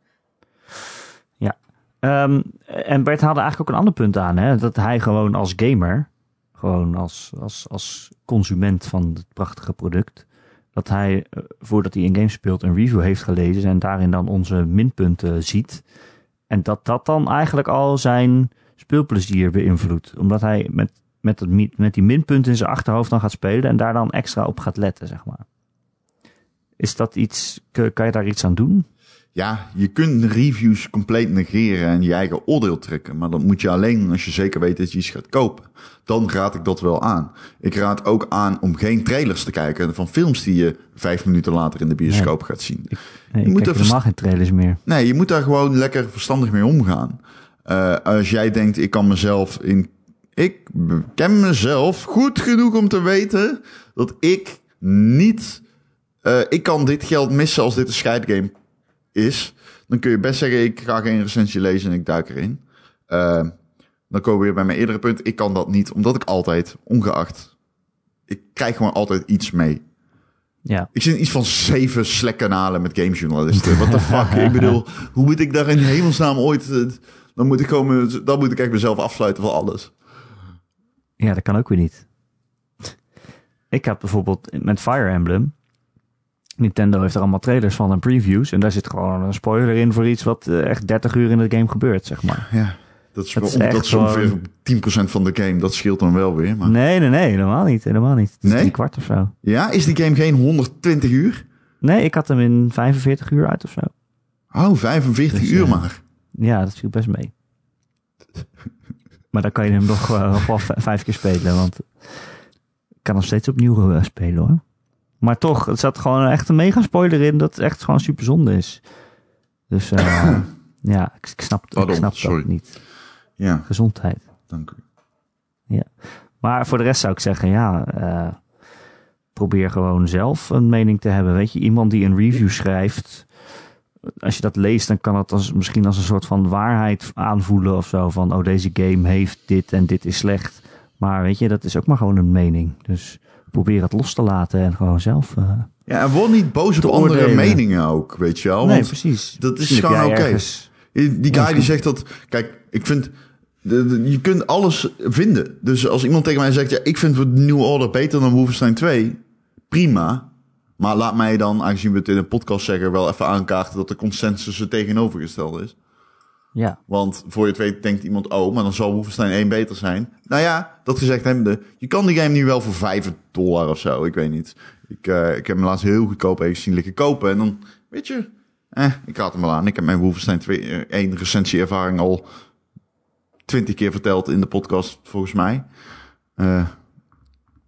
Ehm, en Bert haalde eigenlijk ook een ander punt aan. Hè? Dat hij gewoon als gamer, gewoon als, als, als consument van het prachtige product, dat hij eh, voordat hij een game speelt een review heeft gelezen en daarin dan onze minpunten ziet. En dat dat dan eigenlijk al zijn speelplezier beïnvloedt. Omdat hij met, met, met die minpunten in zijn achterhoofd dan gaat spelen en daar dan extra op gaat letten, zeg maar. Is dat iets, kan je daar iets aan doen?
Ja, je kunt reviews compleet negeren en je eigen oordeel trekken. Maar dat moet je alleen als je zeker weet dat je iets gaat kopen. Dan raad ik dat wel aan. Ik raad ook aan om geen trailers te kijken van films die je vijf minuten later in de bioscoop gaat zien.
Nee,
Je
ik
moet er
helemaal geen trailers meer.
Nee, je moet daar gewoon lekker verstandig mee omgaan. Eh, als jij denkt, ik kan mezelf in. Ik ken mezelf goed genoeg om te weten dat ik niet. eh, ik kan dit geld missen als dit een scheidgame is. Dan kun je best zeggen, ik ga geen recensie lezen en ik duik erin. Eh, dan komen we weer bij mijn eerdere punt. Ik kan dat niet, omdat ik altijd, ongeacht. Ik krijg gewoon altijd iets mee.
Ja,
Ik zit in iets van zeven Slack-kanalen met gamejournalisten. What the fuck? ik bedoel, hoe moet ik daar in hemelsnaam ooit... eh, Dan moet ik gewoon, dan moet ik echt mezelf afsluiten van alles.
ja, dat kan ook weer niet. Ik heb bijvoorbeeld met Fire Emblem. Nintendo heeft er allemaal trailers van en previews. En daar zit gewoon een spoiler in voor iets wat eh, echt 30 uur in de game gebeurt, zeg maar.
Ja. Dat is,
Het
om- dat is ongeveer
gewoon-
10% van de game. Dat scheelt dan wel weer. Maar...
Nee, nee, nee, helemaal niet. Helemaal niet. Het is drie kwart of zo.
Ja, is die game geen 120 uur?
Nee, ik had hem in 45 uur uit of zo.
Oh, 45
Dus,
uur
eh,
maar.
Ja, dat viel best mee. maar dan kan je hem nog, eh, wel vijf keer spelen, want ik kan nog steeds opnieuw spelen hoor. Maar toch, er zat gewoon echt een mega spoiler in dat het echt gewoon super zonde is. Dus eh, ja, ik, ik snap, ik
Pardon,
snap
sorry.
dat niet.
Ja,
Gezondheid.
dank u.
Maar voor de rest zou ik zeggen, ja, eh, probeer gewoon zelf een mening te hebben. Weet je, iemand die een review schrijft, als je dat leest, dan kan het als, misschien als een soort van waarheid aanvoelen of zo. Van, oh, deze game heeft dit en dit is slecht. Maar weet je, dat is ook maar gewoon een mening. Dus probeer het los te laten en gewoon zelf. eh,
Ja, en word niet boos op andere meningen ook, weet je wel.
nee, precies.
dat is
Misschien
gewoon oké. die guy die zegt dat... Kijk, ik vind... de- de- je kunt alles vinden. Dus als iemand tegen mij zegt... Ja, ik vind het New Order beter dan Wolfenstein 2. Prima. Maar laat mij dan, aangezien we het in een podcast zeggen... wel even aankaarten dat de consensus het tegenovergestelde is.
Ja,
Want voor je het weet denkt iemand... Oh, maar dan zal Wolfenstein 1 beter zijn. Nou ja, dat gezegd hebbende... Je kan die game nu wel voor 5 dollar of zo. Ik weet niet. Ik, eh, ik heb hem laatst heel goedkoop even zien liggen kopen. En dan, weet je... Eh, ik raad hem wel aan. Ik heb mijn Wolfenstein 2, eh, 1 recensieervaring al 20 keer verteld in de podcast, volgens mij. Eh,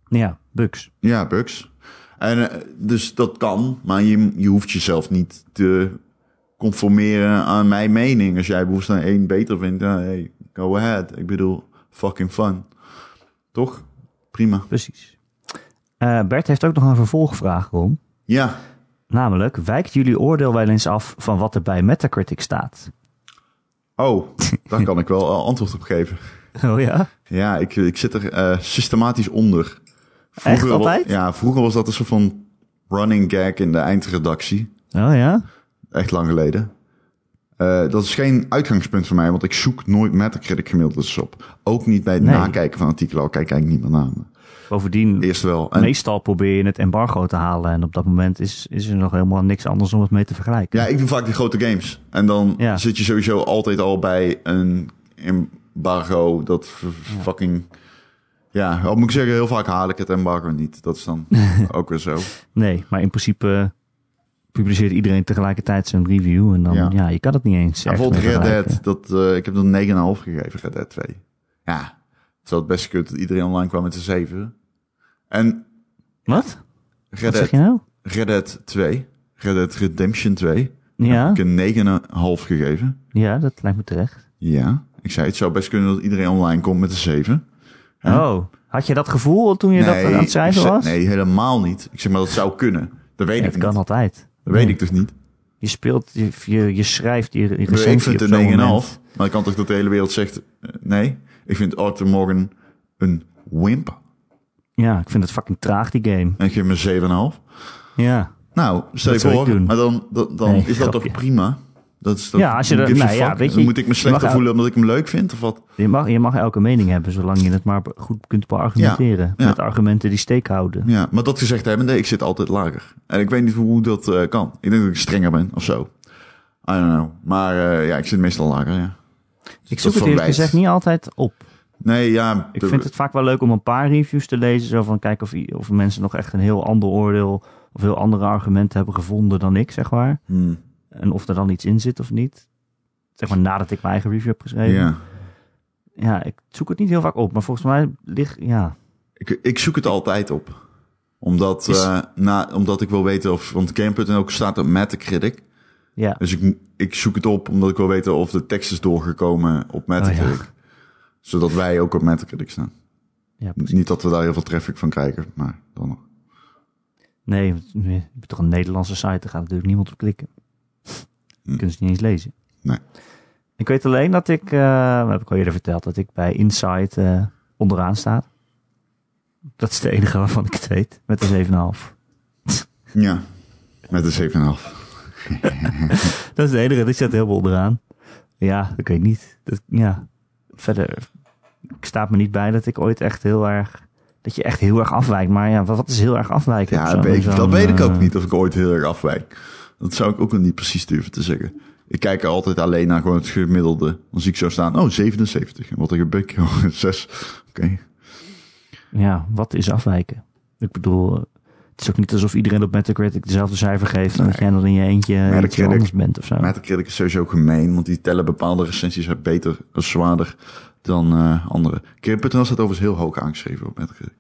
ja, bugs.
ja, bugs. En, eh, dus dat kan, maar je, je hoeft jezelf niet te conformeren aan mijn mening. Als jij Wolfenstein 1 beter vindt, hey, go ahead. Ik bedoel, fucking fun. Toch? Prima.
Precies. Eh, Bert heeft ook nog een vervolgvraag, Ron.
Ja,
Namelijk, wijkt jullie oordeel wel eens af van wat er bij Metacritic staat?
oh, daar kan ik wel eh, antwoord op geven.
Oh ja?
Ja, ik, ik zit er eh, systematisch onder.
Echt
wa-
altijd?
Ja, vroeger was dat een soort van running gag in de eindredactie.
Oh ja?
Echt lang geleden. Eh, dat is geen uitgangspunt voor mij, want ik zoek nooit Metacritic gemiddeldes op. Ook niet bij het
Nee.
nakijken van artikelen, al kijk ik niet meer naar me.
Bovendien,
Eerst wel. En,
meestal probeer je het embargo te halen. En op dat moment is, is er nog helemaal niks anders om het mee te vergelijken.
ja, ik doe vaak die grote games. En dan
Ja.
zit je sowieso altijd al bij een embargo dat fucking... Ja, wat moet ik zeggen, heel vaak haal ik het embargo niet. Dat is dan ook weer zo.
Nee, maar in principe publiceert iedereen tegelijkertijd zijn review. En dan, ja,
Ja.
je kan het niet eens
Ja, bijvoorbeeld Red. Dead, dat, eh, ik heb er een 9,5 gegeven, Red Dead 2. Ja, het zou het beste kunnen dat iedereen online kwam met een 7. En
Wat?
Red
Wat zeg
Dead,
je nou?
Red Dead 2, Red Dead Redemption 2,
Ja,
heb ik een 9,5 gegeven.
ja, dat lijkt me terecht.
Ja, ik zei het zou best kunnen dat iedereen online komt met een 7. Ja.
Oh, had je dat gevoel toen je dat aan het schrijven was?
nee, helemaal niet. Ik zeg maar dat zou kunnen. Dat weet
Ja,
ik
het kan
niet.
altijd.
Dat weet
Nee.
ik dus niet.
Je speelt, je, je, je schrijft je, je
Ik vind het een 9,5.
moment.
Maar ik kan toch dat de hele wereld zegt, eh, nee. Ik vind Arthur Morgan een wimp.
Ja, ik vind het fucking traag, die game.
En ik geef een 7,5.
Ja.
Nou, stel je
Dat zou ik
voor,
doen.
maar dan, dan, dan
Nee,
is dat toch prima? Dat is dat,
Ja, als je er- nou ja,
fuck.
weet je,
Dan moet ik me slechter voelen omdat ik hem leuk vind of wat?
Je mag, je mag elke mening hebben, zolang je het maar goed kunt beargumenteren.
Ja, ja.
Met argumenten die steek houden.
Ja, maar dat gezegd hebbende, ik zit altijd lager. En ik weet niet hoe dat eh, kan. Ik denk dat ik strenger ben of zo. I don't know. Maar eh, ja, ik zit meestal lager, ja.
Ik zoek het eerlijk gezegd niet altijd op.
Nee, ja.
Ik vind het vaak wel leuk om een paar reviews te lezen. Zo van kijken of, of mensen nog echt een heel ander oordeel of heel andere argumenten hebben gevonden dan ik, zeg maar.
Hmm,
En of er dan iets in zit of niet. Zeg maar nadat ik mijn eigen review heb geschreven.
ja.
Ja, ik zoek het niet heel vaak op. Maar volgens mij ligt, ja.
Ik, ik zoek het altijd op. Omdat,
Is-
eh, na, omdat ik wil weten of... Want Game.nl staat op Metacritic.
Ja,
Dus ik, ik zoek het op omdat ik wil weten of de tekst is doorgekomen op Metacritic.
Oh,
Zodat wij ook op Metacritic staan.
ja.
Niet dat we daar heel veel traffic van krijgen, maar dan nog.
Nee, je toch een Nederlandse site, daar gaat natuurlijk niemand op klikken.
Hm.
Kunnen ze niet eens lezen.
Nee.
Ik weet alleen dat ik, dat heb ik al eerder verteld, dat ik bij Insight eh, onderaan sta. Dat is de enige waarvan ik het weet, met een 7,5.
Ja, met een 7,5.
Dat is de enige, die staat helemaal onderaan. Ja, ik weet niet. Dat, ja, verder ik staat me niet bij dat ik ooit echt heel erg, dat je echt heel erg afwijkt. Maar ja, wat, wat is heel erg afwijken?
Ja,
zo'n-
weet ik, dat weet ik ook
eh,
niet of ik ooit heel erg afwijk. Dat zou ik ook nog niet precies durven te zeggen. Ik kijk er altijd alleen naar gewoon het gemiddelde. Dan zie ik zo staan, oh, 77. En wat een gebek, oh, 6. Oké.
Ja, wat is afwijken? Ik bedoel, het is ook niet alsof iedereen op Metacritic dezelfde cijfer geeft... en dat jij dan in je eentje iets
Metacritic-
anders bent of zo.
Metacritic is sowieso gemeen, want die tellen bepaalde recensies uit beter of zwaarder dan eh andere. Kip.nl staat overigens heel hoog aangeschreven op Metacritic.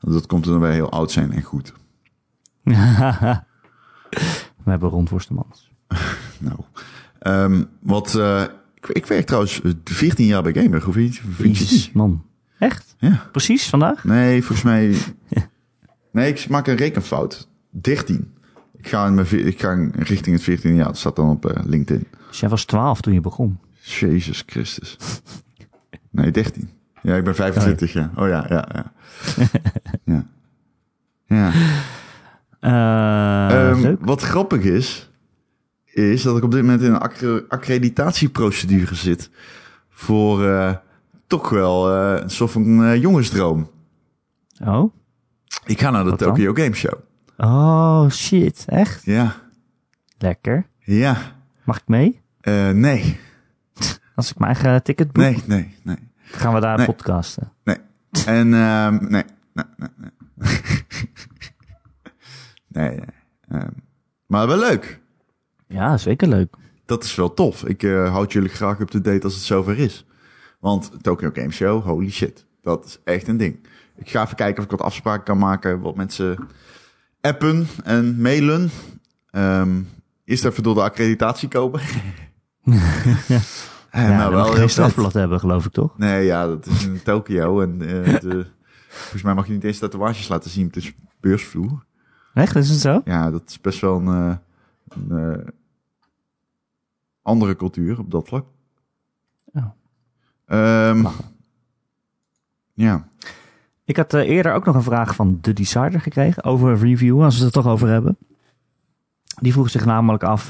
Dat komt omdat wij heel oud zijn en goed.
We hebben Ron Forstemans.
Nou, Ehm, wat, eh, ik, ik werk trouwens eh, 14 jaar bij Gamer. Hoe vind je,
Jezus, man. Echt?
Ja.
Precies, vandaag?
Nee, volgens mij... Nee, ik maak een rekenfout. 13. Ik ga, in mijn, ik ga richting het 14 jaar. Dat staat dan op eh, LinkedIn.
Dus jij was 12 toen je begon.
Jezus Christus. Nee, 13. Ja, ik ben 25, ja. Oh ja, ja, ja. ja. ja.
Eh,
Ehm, wat grappig is, is dat ik op dit moment in een accre- accreditatieprocedure zit voor eh, toch wel eh, een soort van jongensdroom.
Oh?
Ik ga naar de
Wat dan?
Tokyo Game Show.
Oh, shit. Echt?
Ja,
Lekker.
ja.
Mag ik mee?
Nee,
Als ik mijn eigen ticket boek,
nee, nee, nee,
gaan we daar
Nee.
podcasten.
nee. En ehm, nee, nee, nee, nee. nee, nee. Ehm, maar wel leuk.
Ja, zeker leuk.
Dat is wel tof. Ik eh, houd jullie graag up to date als het zover is. Want Tokyo Game Show, holy shit. Dat is echt een ding. Ik ga even kijken of ik wat afspraken kan maken. Wat mensen appen en mailen. Ehm eerst even door de accreditatie kopen. Eh,
Ja,
maar
dan
wel
geen strafblad hebben, geloof ik toch?
Nee, ja, dat is in Tokyo. En eh, de, volgens mij mag je niet eens tatoeages laten zien op de beursvloer.
Echt, is het zo?
Ja, dat is best wel een, eh, een eh, andere cultuur op dat vlak.
Oh.
Ehm, ja,
Ik had eh, eerder ook nog een vraag van de Decider gekregen over review, als we het er toch over hebben. Die vroeg zich namelijk af,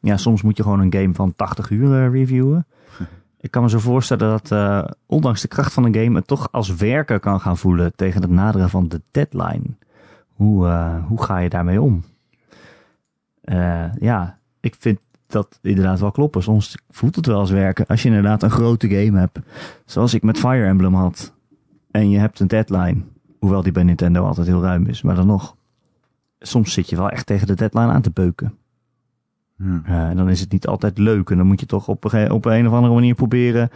ja, soms moet je gewoon een game van 80 uur reviewen. Ik kan me zo voorstellen dat, ondanks de kracht van een game, het toch als werken kan gaan voelen tegen het naderen van de deadline. Hoe, eh, hoe ga je daarmee om? Eh, ja, ik vind dat inderdaad wel kloppen. Soms voelt het wel als werken. Als je inderdaad een grote game hebt, zoals ik met Fire Emblem had, en je hebt een deadline, hoewel die bij Nintendo altijd heel ruim is, maar dan nog. Soms zit je wel echt tegen de deadline aan te beuken.
Ja.
Eh, en dan is het niet altijd leuk. En dan moet je toch op een, op een of andere manier proberen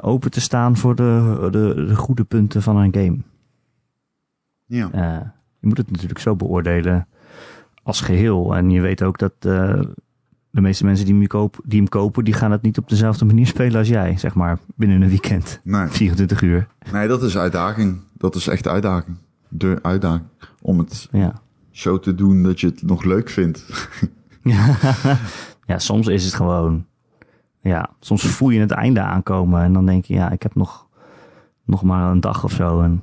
open te staan voor de, de, de goede punten van een game.
ja.
Je moet het natuurlijk zo beoordelen als geheel. En je weet ook dat eh, de meeste mensen die hem, koop, die hem kopen, die gaan het niet op dezelfde manier spelen als jij, zeg maar, binnen een weekend.
Nee,
24 uur.
nee, dat is uitdaging. Dat is echt uitdaging. De uitdaging. Om het
Ja.
zo te doen dat je het nog leuk vindt.
Ja. ja, soms is het gewoon. Ja, soms voel je het einde aankomen en dan denk je, ja, ik heb nog, nog maar een dag of zo en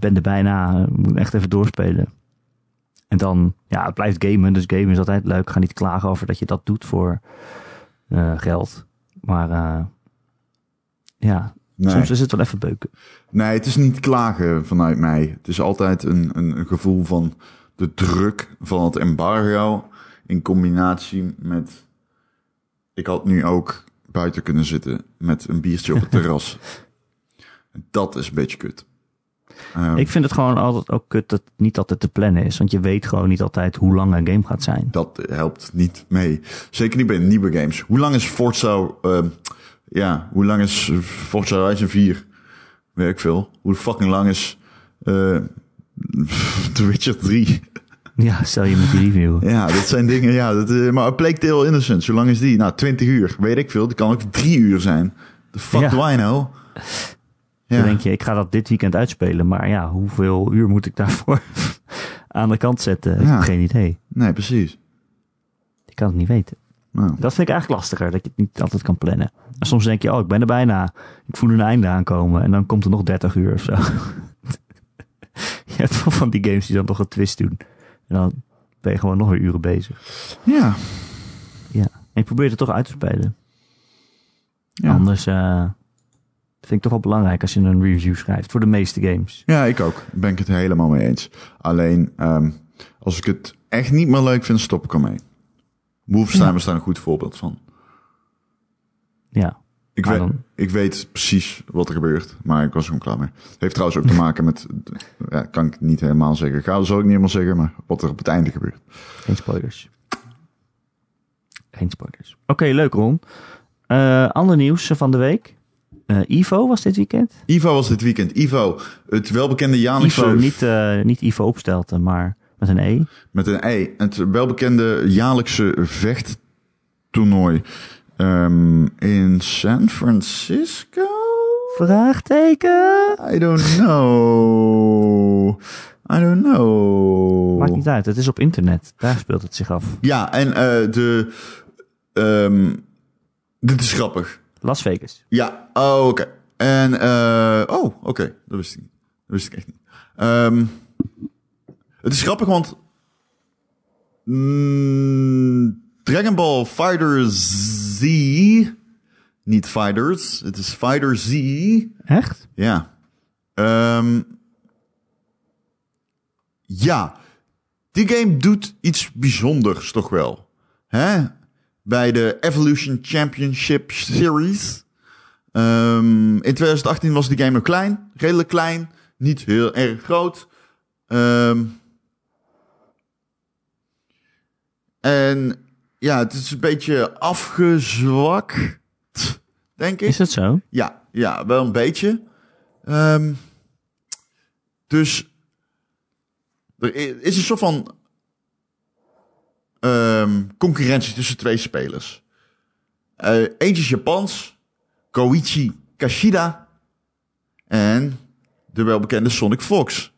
ben er bijna, ik moet echt even doorspelen. En dan, ja, het blijft gamen, dus gamen is altijd leuk. Ik ga niet klagen over dat je dat doet voor eh, geld. Maar eh, ja,
Nee.
soms is het wel even beuken.
Nee, het is niet klagen vanuit mij. Het is altijd een, een, een gevoel van de druk van het embargo in combinatie met... Ik had nu ook buiten kunnen zitten met een biertje op het terras. Dat is een beetje kut. Ehm,
Ik vind het gewoon altijd ook kut dat het niet altijd te plannen is. Want je weet gewoon niet altijd hoe lang een game gaat zijn.
Dat helpt niet mee. Zeker niet bij nieuwe games. Hoe lang is Forza... ehm, ja, hoe lang is Forza Horizon 4? Weet ik veel. Hoe fucking lang is... eh The Witcher 3?
Ja, stel je moet die reviewen.
Ja, dat zijn dingen, ja. Dat, eh, maar A Plague Tale Innocence, hoe lang is die? Nou, 20 uur. Weet ik veel. Die kan ook drie uur zijn. The fuck
Ja.
do I know?
Dan denk je, ik ga dat dit weekend uitspelen. Maar ja, hoeveel uur moet ik daarvoor aan de kant zetten? Ik
Ja.
heb geen idee.
nee, precies.
Ik kan het niet weten.
Nou,
Dat vind ik eigenlijk lastiger, dat je het niet altijd kan plannen. En soms denk je, oh, ik ben er bijna. Ik voel een einde aankomen. En dan komt er nog 30 uur of zo. je hebt wel van die games die dan nog een twist doen. En dan ben je gewoon nog weer uren bezig.
ja.
Ja. En ik probeer het toch uit te spelen.
Ja.
Anders vind ik toch wel belangrijk als je een review schrijft. Voor de meeste games.
ja, ik ook. Ben ik het helemaal mee eens. Alleen, ehm, als ik het echt niet meer leuk vind, stop ik ermee. Wolfenstein
Ja.
is daar een goed voorbeeld van.
Ja.
Ik, weet,
dan-
ik weet precies wat er gebeurt, maar ik was gewoon klaar mee. Heeft trouwens ook te maken met, ja, kan ik niet helemaal zeggen. Ik ga zal ik niet helemaal zeggen, maar wat er op het einde gebeurt.
Geen spoilers. Geen spoilers. Oké, leuk Ron. Eh ander nieuws van de week. Eh, Ivo was dit weekend.
Ivo was dit weekend. Ivo, het welbekende jaarlijkse...
Ivo, niet, eh, niet Ivo Opstelten, maar met een E.
Met een E. Het welbekende jaarlijkse vechttoernooi ehm, in San Francisco?
Vraagteken?
I don't know. I don't know.
Maakt niet uit, het is op internet. Daar speelt het zich af.
Ja, en eh, de... ehm, dit is grappig.
Las Vegas.
Ja, oh, oké. En, eh, oh, oké. Dat wist ik niet. Dat wist ik echt niet. Ehm, het is grappig, want mm, Dragon Ball Fighter Z, niet Fighters, het is Fighter Z.
Echt?
Ja. Ehm, ja, die game doet iets bijzonders toch wel. Hè? Bij de Evolution Championship Series. Ehm, in 2018 was die game klein, redelijk klein, niet heel erg groot. Ehm, en ja, het is een beetje afgezwakt, denk ik.
Is dat zo?
Ja, ja, wel een beetje. Ehm, dus er is een soort van ehm, concurrentie tussen twee spelers. Eh, eentje is Japans, Koichi Kashida en de welbekende Sonic Fox.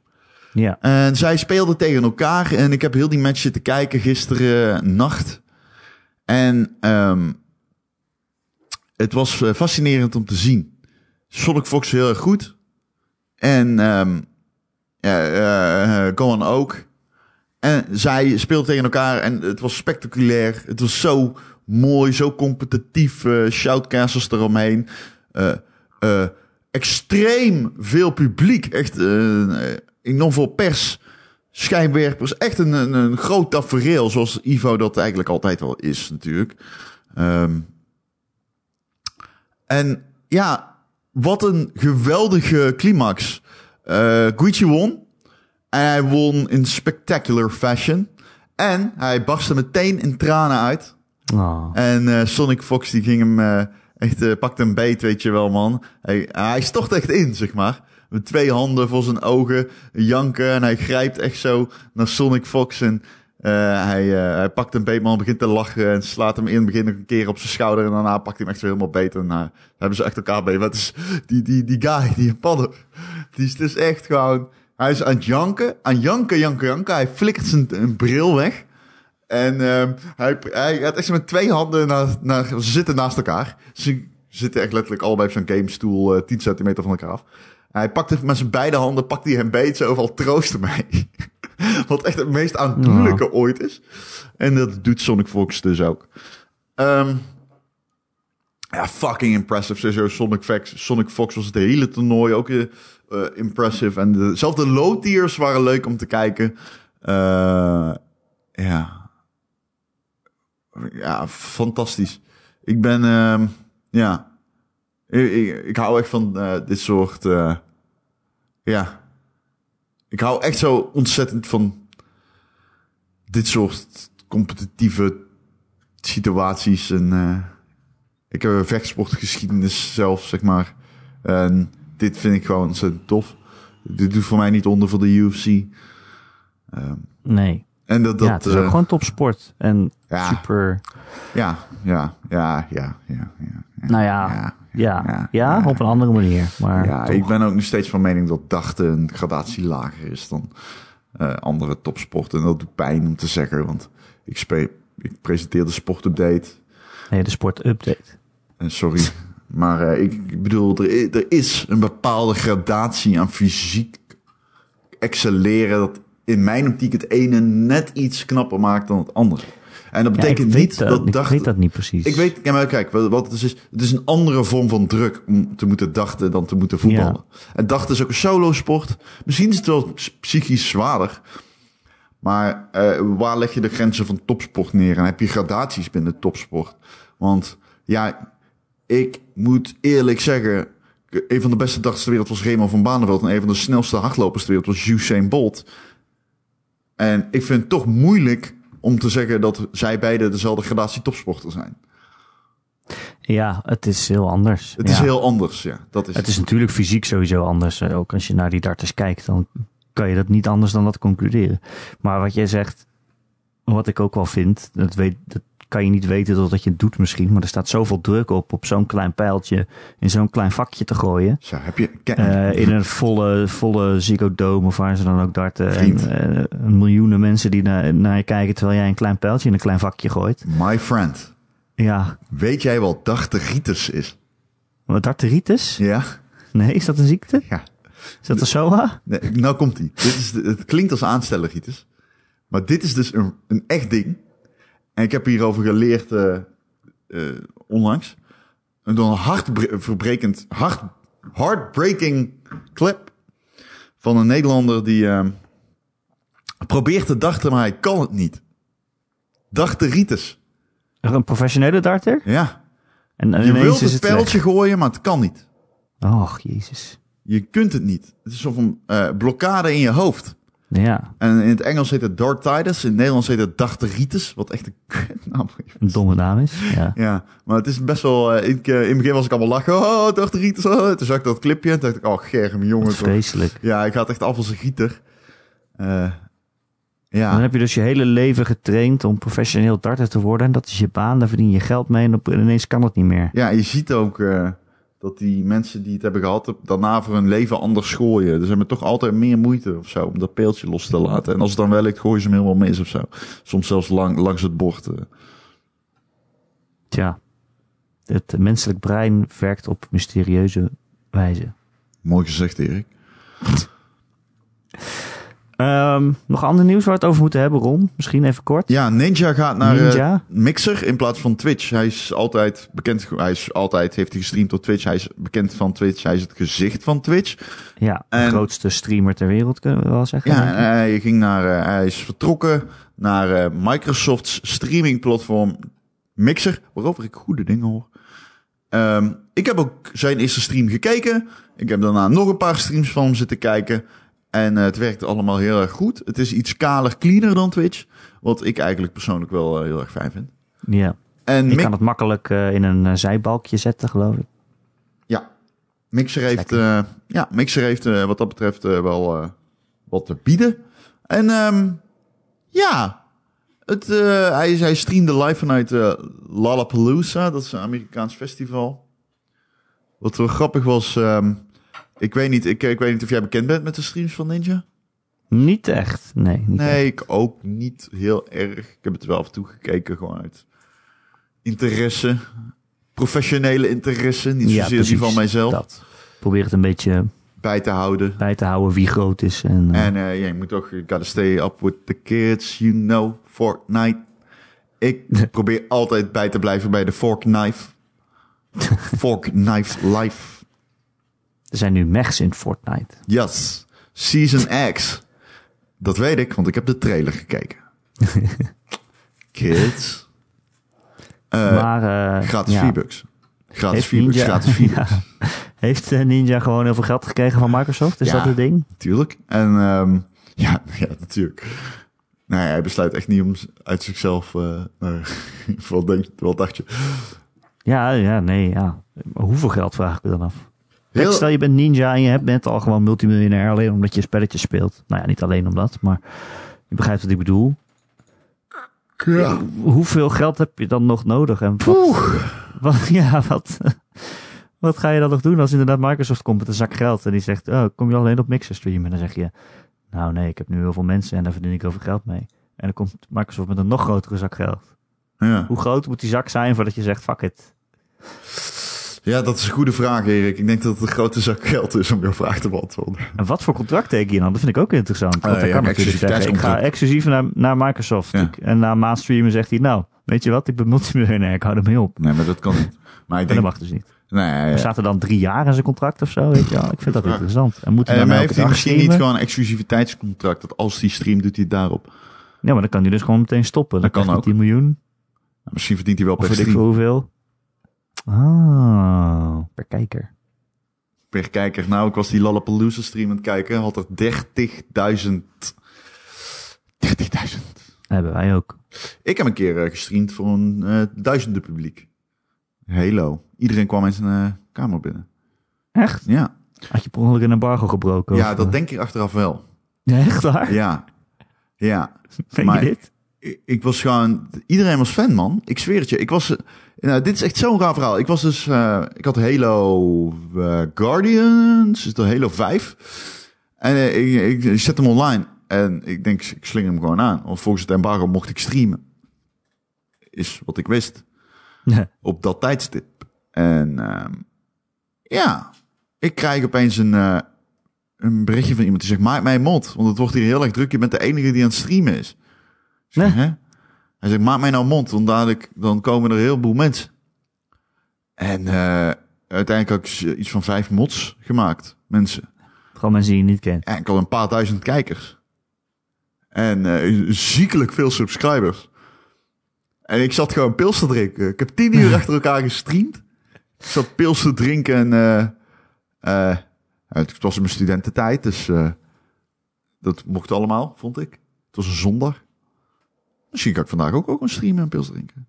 Ja.
En zij speelden tegen elkaar. En ik heb heel die match zitten kijken gisteren nacht. En ehm, het was eh, fascinerend om te zien. Sonic Fox heel erg goed. En ehm ja, Gohan ook. En zij speelden tegen elkaar en het was spectaculair. Het was zo mooi, zo competitief. eh shoutcasters eromheen. Eh, eh, extreem veel publiek. Echt enorm veel pers. Schijnwerpers. Echt een, een, een groot tafereel. Zoals Ivo dat eigenlijk altijd wel is natuurlijk. Ehm, en ja, wat een geweldige climax. Eh Guichi won. En hij won in spectacular fashion. En hij barstte meteen in tranen uit.
Oh.
En eh, Sonic Fox die ging hem eh, echt, eh, pakte hem beet, weet je wel, man. Hij, hij stort echt in, zeg maar. Met twee handen voor zijn ogen, janken. En hij grijpt echt zo naar Sonic Fox. En hij, hij pakt hem beet, man, begint te lachen. En slaat hem in het begin nog een keer op zijn schouder. En daarna pakt hij hem echt zo helemaal beet. En hebben ze echt elkaar beet. Wat is die, die, die guy, die Japaner, die is dus echt gewoon... Hij is aan het janken, aan janken, janken, janken. Hij flikkert zijn een bril weg. En ehm, hij, hij gaat echt met twee handen naar, naar... Ze zitten naast elkaar. Ze zitten echt letterlijk allebei op zo'n gamestoel eh 10 centimeter van elkaar af. Hij pakt het met zijn beide handen, pakt hij hem beet, zo overal troosten mij. Wat echt het meest aandoenlijke ooit is. En dat doet Sonic Fox dus ook. Ehm, ja, fucking impressive. Sowieso Sonic Fox, Sonic Fox was het hele toernooi ook eh, eh, impressive. En de, zelfs de low tiers waren leuk om te kijken. Eh, ja. Ja, fantastisch. Ik ben, ehm, ja. Ik, ik, hou echt van dit soort, ja. Ik hou echt zo ontzettend van dit soort competitieve situaties. En ik heb een vechtsportgeschiedenis zelf, zeg maar. En dit vind ik gewoon ontzettend tof. Dit doet voor mij niet onder voor de UFC. Ehm,
Nee.
en dat, dat
ja, het is ook
eh,
gewoon topsport. En
ja.
super...
ja, ja, ja, ja, ja, ja.
Nou ja,
Ja,
ja,
ja,
op een andere manier. Maar
Ja,
toch.
ik ben ook nog steeds van mening dat dachten een gradatie lager is dan eh, andere topsporten. En dat doet pijn om te zeggen, want ik, spe ik presenteer de sportupdate.
Nee, de sportupdate.
En sorry, maar eh, ik, ik bedoel, er, er is een bepaalde gradatie aan fysiek excelleren. Dat in mijn optiek het ene net iets knapper maakt dan het andere. En dat betekent niet
weet,
dat
ik weet dat niet precies.
Ik weet, ja, maar kijk, wat wat het is, is, het is een andere vorm van druk om te moeten dachten dan te moeten voetballen. En dachten is ook een solo sport. Misschien is het wel psychisch zwaarder. Maar eh, waar leg je de grenzen van topsport neer? En heb je gradaties binnen topsport? Want ja, ik moet eerlijk zeggen, een van de beste darters ter wereld was Raymond van Barneveld en een van de snelste hardlopers ter wereld was Usain Bolt. En ik vind het toch moeilijk om te zeggen dat zij beide dezelfde gradatie topsporter zijn.
Ja, het is heel anders.
Het
Ja.
is heel anders, ja. Dat is
Het is natuurlijk fysiek sowieso anders. Eh, Ook als je naar die darters kijkt, dan kan je dat niet anders dan dat concluderen. Maar wat jij zegt, wat ik ook wel vind, dat, weet, dat kan je niet weten totdat je het doet misschien. Maar er staat zoveel druk op, op zo'n klein pijltje, in zo'n klein vakje te gooien.
Zo, heb je...
Eh, in een volle, volle Ziggo Dome of waar ze dan ook darten.
Vriend.
En eh, miljoenen mensen die naar, naar je kijken terwijl jij een klein pijltje in een klein vakje gooit.
My friend,
Ja,
weet jij wat darteritis is?
wat?
Ja?
Nee, is dat een ziekte?
Ja.
Is dat een SOA?
Nee, nou komt ie. Dit is het klinkt als aanstelleritis. Maar dit is dus een, een echt ding. En ik heb hierover geleerd eh, eh, onlangs. En door een hartverbrekend, hart, heartbreaking clip van een Nederlander die eh, probeert te darten, maar hij kan het niet. Darteritis.
Een professionele darter?
Ja.
En, en
Je wilt het
het
pijltje gooien, maar het kan niet.
Och, jezus.
Je kunt het niet. Het is of een blokkade in je hoofd.
Ja,
En in het Engels heet het dartitis, in het Nederlands heet het darteritis, wat echt een is.
een domme naam is. Ja.
Ja, maar het is best wel... eh, ik, eh, in het begin was ik allemaal lachen, oh, darteritis, oh. Toen zag ik dat clipje en toen dacht ik, oh, Germ, jongen. Toch.
vreselijk.
Ja, ik had echt af als een gieter.
Dan
ja,
heb je dus je hele leven getraind om professioneel darter te worden. En dat is je baan, daar verdien je geld mee. En op- ineens kan het niet meer.
ja, je ziet ook dat die mensen die het hebben gehad, daarna voor hun leven anders gooien. Dus ze hebben toch altijd meer moeite of zo om dat peeltje los te laten. En als het dan wel lukt, gooien ze hem helemaal mis of zo. Soms zelfs lang, langs het bord. eh.
Tja, het menselijk brein werkt op mysterieuze wijze.
Mooi gezegd, Erik.
Ehm, nog ander nieuws waar we het over moeten hebben, Ron? Misschien even kort.
Ja, Ninja gaat naar eh? Mixer in plaats van Twitch. Hij is altijd bekend, hij is altijd, heeft hij gestreamd op Twitch. Hij is bekend van Twitch, hij is het gezicht van Twitch.
Ja, de grootste streamer ter wereld, kunnen we wel zeggen.
Ja, hij ging naar, eh, hij is vertrokken naar eh, Microsoft's streamingplatform Mixer, waarover ik goede dingen hoor. Ehm, ik heb ook zijn eerste stream gekeken. Ik heb daarna nog een paar streams van hem zitten kijken. En eh, het werkt allemaal heel erg goed. Het is iets kaler, cleaner dan Twitch. Wat ik eigenlijk persoonlijk wel eh, heel erg fijn vind.
ja.
En
Je
Mi-
kan het makkelijk eh, in een zijbalkje zetten, geloof ik.
Ja, Mixer heeft, ja, Mixer heeft wat dat betreft wel wat te bieden. En ehm, ja, het, hij, hij streamde live vanuit eh, Lollapalooza. Dat is een Amerikaans festival. Wat wel grappig was, ehm, ik, weet niet, ik, ik weet niet of jij bekend bent met de streams van Ninja.
Niet echt, nee. Niet echt.
Nee, ik ook niet heel erg. Ik heb het wel af en toe gekeken, gewoon uit interesse. Professionele interesse, niet
Ja,
zozeer die van mijzelf.
Dat. Probeer het een beetje
Bij te houden.
bij te houden wie groot is. En, eh,
En eh, ja, je moet toch, you gotta stay up with the kids, you know, Fortnite. Ik probeer altijd bij te blijven bij de fork knife. fork knife life.
Er zijn nu mechs in Fortnite.
Yes. Season X. Dat weet ik, want ik heb de trailer gekeken. Kids. Eh,
maar eh,
gratis
ja.
V-Bucks. Gratis V-Bucks, gratis V-Bucks.
Heeft eh, Ninja gewoon heel veel geld gekregen van Microsoft? Is
Ja.
dat het ding?
Natuurlijk. En ehm, ja, ja, natuurlijk. Nee, hij besluit echt niet om uit zichzelf. naar, wat, denk, wat dacht je?
Ja, ja, nee, ja. Maar hoeveel geld vraag ik me dan af?
Heel-
stel je bent ninja en je hebt- bent al gewoon multimiljonair alleen omdat je spelletjes speelt. Nou ja, niet alleen omdat, maar je begrijpt wat ik bedoel.
Ja.
Hoeveel geld heb je dan nog nodig? En wat, wat, ja, wat, wat ga je dan nog doen als inderdaad Microsoft komt met een zak geld en die zegt, oh, kom je alleen op Mixer streamen? En dan zeg je, nou nee, ik heb nu heel veel mensen en daar verdien ik over geld mee. En dan komt Microsoft met een nog grotere zak geld.
Ja.
Hoe groot moet die zak zijn voordat je zegt, fuck it?
Ja, dat is een goede vraag, Erik. Ik denk dat het een grote zak geld is om jouw vraag te beantwoorden.
En wat voor contract teken je dan? Dat vind ik ook interessant. Want
Eh, ja,
kan
een
natuurlijk zeggen, ik ga exclusief naar, naar Microsoft.
Ja.
Ik- en na een maand streamen zegt hij, nou, weet je wat, ik ben multimiljonair, ik hou ermee op.
Nee, maar dat kan niet. Maar ik
En dat
denk...
mag dus niet.
Nee,
Er
ja.
staat er dan drie jaar in zijn contract of zo, weet je wel. Ik vind dat
vraag.
interessant. En moet hij
En
dan
maar heeft hij misschien niet gewoon een exclusiviteitscontract? Dat als hij streamt, doet hij het daarop.
Ja, maar dan kan hij dus gewoon meteen stoppen. Dan
Dat kan
hij
ook.
10 miljoen,
Nou, misschien verdient hij wel per stream.
hoeveel. Oh, per kijker.
Per kijker. Nou, ik was die Lollapalooza stream aan het kijken. Had er 30.000. 30.000.
Hebben wij ook.
Ik heb een keer eh, gestreamd voor een eh, duizenden publiek. Halo. Iedereen kwam in zijn eh, kamer binnen.
Echt?
Ja.
Had je per ongeluk een embargo gebroken?
ja,
of,
dat denk ik achteraf wel.
Ja, echt waar?
Ja. Ja.
Vind
maar-
je dit?
Ik, ik was gewoon, iedereen was fan, man. Ik zweer het je. Ik was, eh, nou, dit is echt zo'n raar verhaal. Ik was dus, eh, ik had Halo eh, Guardians, dus de Halo 5. En ik, ik, zet hem online. En ik denk, ik slinger hem gewoon aan. Want volgens het embargo mocht ik streamen. Is wat ik wist. Op dat tijdstip. En ehm, ja, ik krijg opeens een, een berichtje van iemand die zegt, maak mij mond. Want het wordt hier heel erg druk. Je bent de enige die aan het streamen is. Zeg,
Nee.
hè? Hij zegt, maak mij nou mond, want dadelijk dan komen er een heleboel mensen. En eh, uiteindelijk had ik iets van vijf mods gemaakt, mensen.
Gewoon mensen die je niet kent.
En ik had een paar duizend kijkers. En eh, ziekelijk veel subscribers. En ik zat gewoon pils te drinken. Ik heb tien uur achter elkaar gestreamd. Ik zat pils te drinken en... eh, het was in mijn studententijd, dus dat mocht allemaal, vond ik. Het was een zondag. Misschien kan ik vandaag ook, ook een streamen en pils drinken.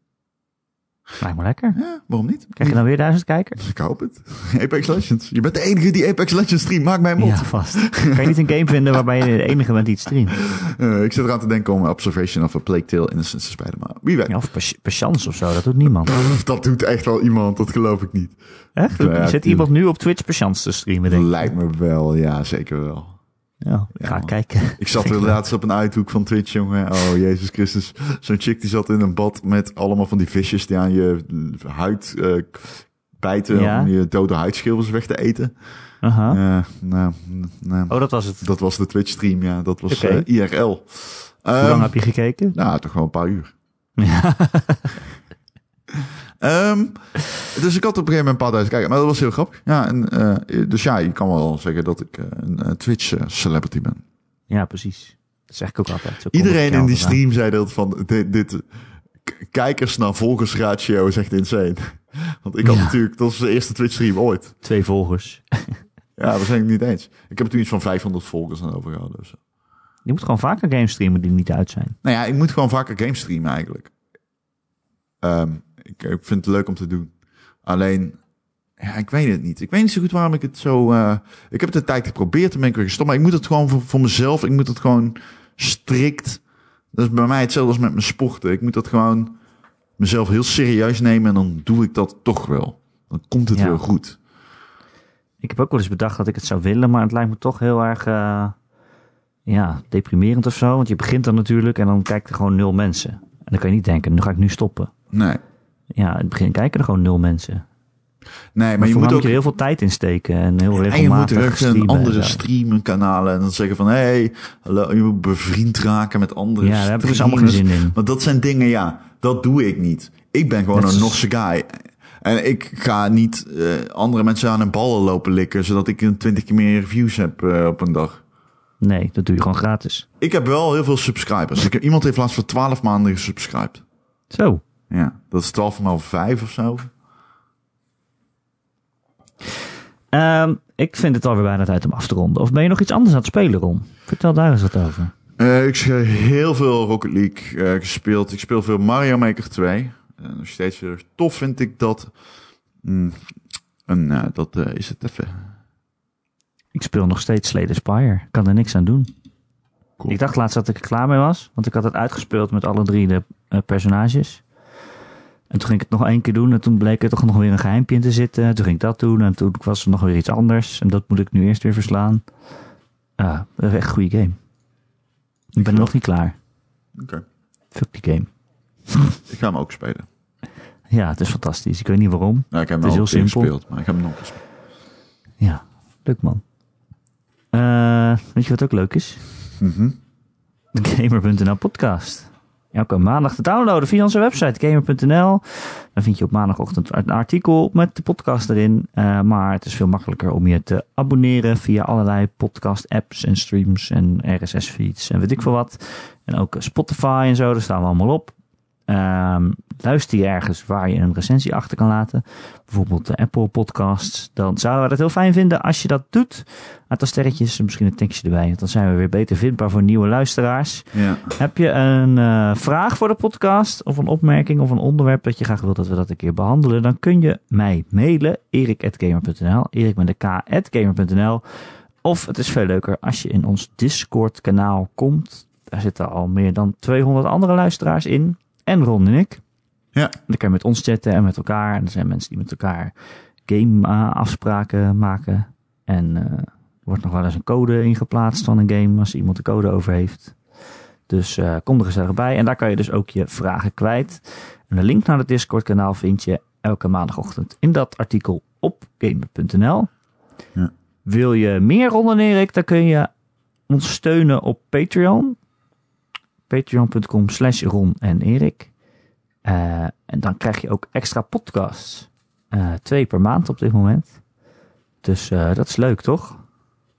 Lijkt me lekker.
Ja, waarom niet?
Krijg je dan weer duizend kijkers?
Ik hoop het. Apex Legends. Je bent de enige die Apex Legends streamt. Maak mij mond.
Ja, vast. kan je niet een game vinden waarbij je de enige bent die het streamt?
Eh, ik zit eraan te denken om Observation of a Plague Tale Innocence te spelen. Maar wie weet.
Ja, of chance of zo, dat doet niemand.
Dat doet echt wel iemand. Dat geloof ik niet.
Echt?
Ja,
Zit iemand nu op Twitch chance te streamen, denk ik?
Lijkt me wel. Ja, zeker wel.
Ja,
Ja,
ga kijken.
Ik zat weer laatst op een uithoek van Twitch, jongen. Oh, Jezus Christus. Zo'n chick die zat in een bad met allemaal van die visjes die aan je huid eh, bijten.
Ja.
Om je dode huidschilfers weg te eten.
Aha.
Ja, nou, nou,
Oh, dat was het.
dat was de Twitch stream, ja. Dat was eh, IRL.
Hoe
Ehm,
lang heb je gekeken?
Nou, toch wel een paar uur.
Ja.
Ehm, dus ik had op een gegeven moment een paar duizend kijkers. Maar dat was heel grappig. Ja, en, eh, dus ja, je kan wel zeggen dat ik eh, een eh, Twitch-celebrity ben.
ja, precies. Dat zeg ik ook altijd. Zo
Iedereen in die
aan.
stream zei dat van... Dit, dit kijkers naar volgersratio is echt insane. Want ik had
Ja.
natuurlijk... Dat was de eerste Twitch-stream ooit.
Twee volgers.
Ja, waarschijnlijk niet eens. Ik heb toen iets van 500 volgers aan overgehouden. Dus.
Je moet gewoon vaker games streamen die niet uit zijn.
Nou ja, ik moet gewoon vaker games streamen eigenlijk. Ehm, ik, ik vind het leuk om te doen. Alleen, ja, ik weet het niet. Ik weet niet zo goed waarom ik het zo... eh, ik heb het een tijd geprobeerd, toen ben ik weer gestopt. Maar ik moet het gewoon voor, voor mezelf. Ik moet het gewoon strikt... Dat is bij mij hetzelfde als met mijn sporten. Ik moet dat gewoon mezelf heel serieus nemen. En dan doe ik dat toch wel. Dan komt het
Ja.
wel goed.
Ik heb ook wel eens bedacht dat ik het zou willen, maar het lijkt me toch heel erg eh, ja, deprimerend of zo. Want je begint dan natuurlijk en dan kijken er gewoon nul mensen. En dan kan je niet denken, nu ga ik nu stoppen.
Nee.
Ja, in het begin kijken er gewoon nul mensen.
Nee, maar,
Maar
je moet ook...
heel veel tijd in steken en heel
En je
regelmatig
moet terug een andere
zo.
streamkanalen en dan zeggen van... hé, hey, hallo, je moet bevriend raken met andere
Ja, daar heb ik dus allemaal geen zin in.
Maar dat zijn dingen, ja, dat doe ik niet. Ik ben gewoon een Norse guy. En ik ga niet eh, andere mensen aan hun ballen lopen likken... zodat ik een 20 keer meer views heb eh, op een dag.
Nee, dat doe je gewoon gratis.
Ik heb wel heel veel subscribers. Ik heb, iemand heeft laatst voor 12 maanden gesubscribed.
Zo.
Ja, dat is 12 maal 5 of zo.
Ehm, ik vind het alweer bijna tijd om af te ronden. Of ben je nog iets anders aan het spelen, Ron? Vertel daar eens wat over.
Eh, ik heb heel veel Rocket League eh, gespeeld. Ik speel veel Mario Maker 2. Eh, nog steeds weer tof vind ik dat. Mm, en dat is het even.
Ik speel nog steeds Slay the Spire. Ik kan er niks aan doen.
Cool.
Ik dacht laatst dat ik er klaar mee was. Want ik had het uitgespeeld met alle drie de personages. En toen ging ik het nog één keer doen. En toen bleek er toch nog weer een geheimpje in te zitten. Toen ging ik dat doen. En toen was er nog weer iets anders. En dat moet ik nu eerst weer verslaan. Ah, dat is echt een goede game. Ik ben nog niet klaar.
Oké.
Fuck die game.
Ik ga hem ook spelen.
Ja, het is fantastisch. Ik weet niet waarom.
Nou, ik heb
Het
hem
is heel simpel.
gespeeld, maar ik heb hem nog gespeeld.
Ja, leuk man. Eh, weet je wat ook leuk is?
Mhm.
De Gamer.nl podcast. Elke maandag te downloaden via onze website gamer.nl. Dan vind je op maandagochtend een artikel met de podcast erin. Eh, maar het is veel makkelijker om je te abonneren via allerlei podcast apps en streams en RSS feeds en weet ik veel wat. En ook Spotify en zo, daar staan we allemaal op. Ehm, luister je ergens waar je een recensie achter kan laten, bijvoorbeeld de Apple Podcasts, dan zouden we het heel fijn vinden als je dat doet. Aantal sterretjes, misschien een tekstje erbij. Dan zijn we weer beter vindbaar voor nieuwe luisteraars.
Ja.
Heb je een eh, vraag voor de podcast of een opmerking of een onderwerp dat je graag wilt dat we dat een keer behandelen, dan kun je mij mailen, erik.gamer.nl, erik met de k.gamer.nl. Of het is veel leuker als je in ons Discord kanaal komt. Daar zitten al meer dan 200 andere luisteraars in. En Ron en ik.
Ja.
Dan kan je met ons chatten en met elkaar. En er zijn mensen die met elkaar game eh, afspraken maken. En eh, er wordt nog wel eens een code ingeplaatst van een game als iemand de code over heeft. Dus eh, kom er gezellig bij. En daar kan je dus ook je vragen kwijt. En de link naar het Discord kanaal vind je elke maandagochtend in dat artikel op gamer.nl.
Ja.
Wil je meer Ron en Erik, dan kun je ons steunen op Patreon. Patreon.com slash Ron en Erik. Eh, en dan krijg je ook extra podcasts. Eh, twee per maand op dit moment. Dus eh, dat is leuk, toch?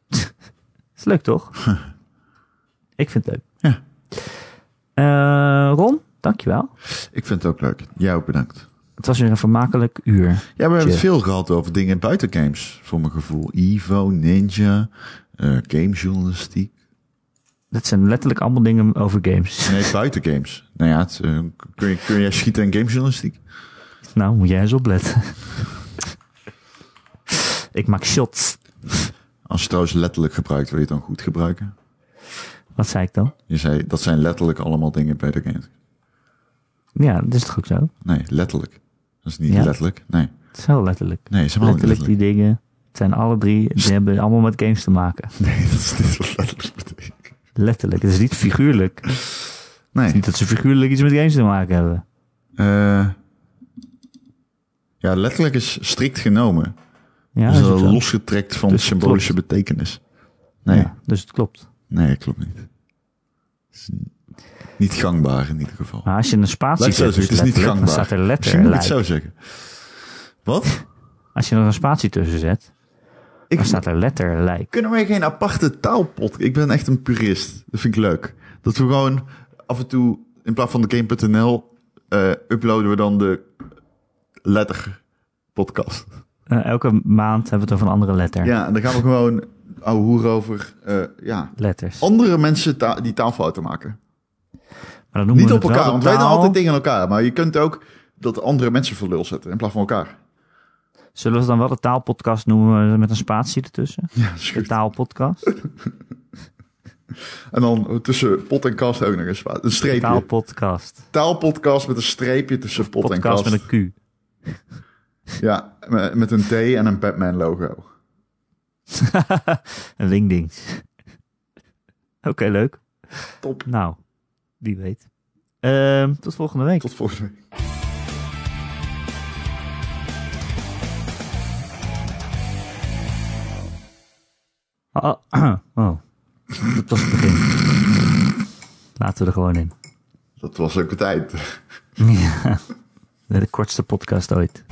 is leuk, toch? Ik vind het leuk.
Ja.
Ron, dankjewel.
Ik vind het ook leuk. Jij ook bedankt.
Het was weer een vermakelijk uur.
Ja, we hebben het veel gehad over dingen buiten games, voor mijn gevoel. Evo, Ninja, gamejournalistiek.
Dat zijn letterlijk allemaal dingen over games.
Nee, buiten games. Nou ja, het, eh, kun, je, kun jij schieten in gamejournalistiek?
Nou, moet jij eens opletten. Ik maak shots.
Als je trouwens letterlijk gebruikt, wil je het dan goed gebruiken?
Wat zei ik dan?
Je zei, dat zijn letterlijk allemaal dingen bij de games.
Ja, dat is toch ook zo?
Nee, letterlijk. Dat is niet
Ja?
letterlijk. Nee,
Het is wel letterlijk.
nee, ze niet
Letterlijk die dingen. Het zijn alle drie, die hebben allemaal met games te maken.
Nee, dat is niet wat letterlijk betekent.
Letterlijk. Het is niet figuurlijk. Het is
Nee.
niet dat ze figuurlijk iets met games te maken hebben.
eh ja, letterlijk is strikt genomen.
Ja,
dus dat losgetrekt van
Dus het
symbolische betekenis. Nee,
Ja, dus het klopt.
nee, klopt niet. Het is niet gangbaar in ieder geval.
Maar als je een spatie zet,
het is niet
letterlijk, dan
gangbaar.
staat er letter
Misschien moet ik het zo zeggen. Wat?
Als je er een spatie tussen zet,
Ik,
staat er letter like.
Kunnen wij geen aparte taalpot? Ik ben echt een purist. Dat vind ik leuk. Dat we gewoon af en toe, in plaats van de game.nl, eh, uploaden we dan de letter podcast.
Eh, elke maand hebben we het over een andere letter.
Ja, en dan gaan we gewoon ouwe hoer over eh, ja,
Letters.
andere mensen ta- die taalfouten maken.
Maar dan noemen
Niet
we
op elkaar, want wij doen altijd tegen elkaar. Maar je kunt ook dat andere mensen voor lul zetten in plaats van elkaar.
Zullen we het dan wel de taalpodcast noemen met een spatie ertussen?
Ja,
De taalpodcast?
En dan tussen pot en kast ook nog eens wat. Een streepje.
Taalpodcast.
Taalpodcast met een streepje tussen pot en
Podcast
kast.
met een Q.
Ja, met een T en een Batman logo.
een wingdings. Oké, leuk.
Top.
Nou, wie weet. Ehm, tot volgende week.
Tot volgende week.
Oh. oh. dat was het begin. Laten we er gewoon in.
Dat was ook het eind.
Ja. De kortste podcast ooit.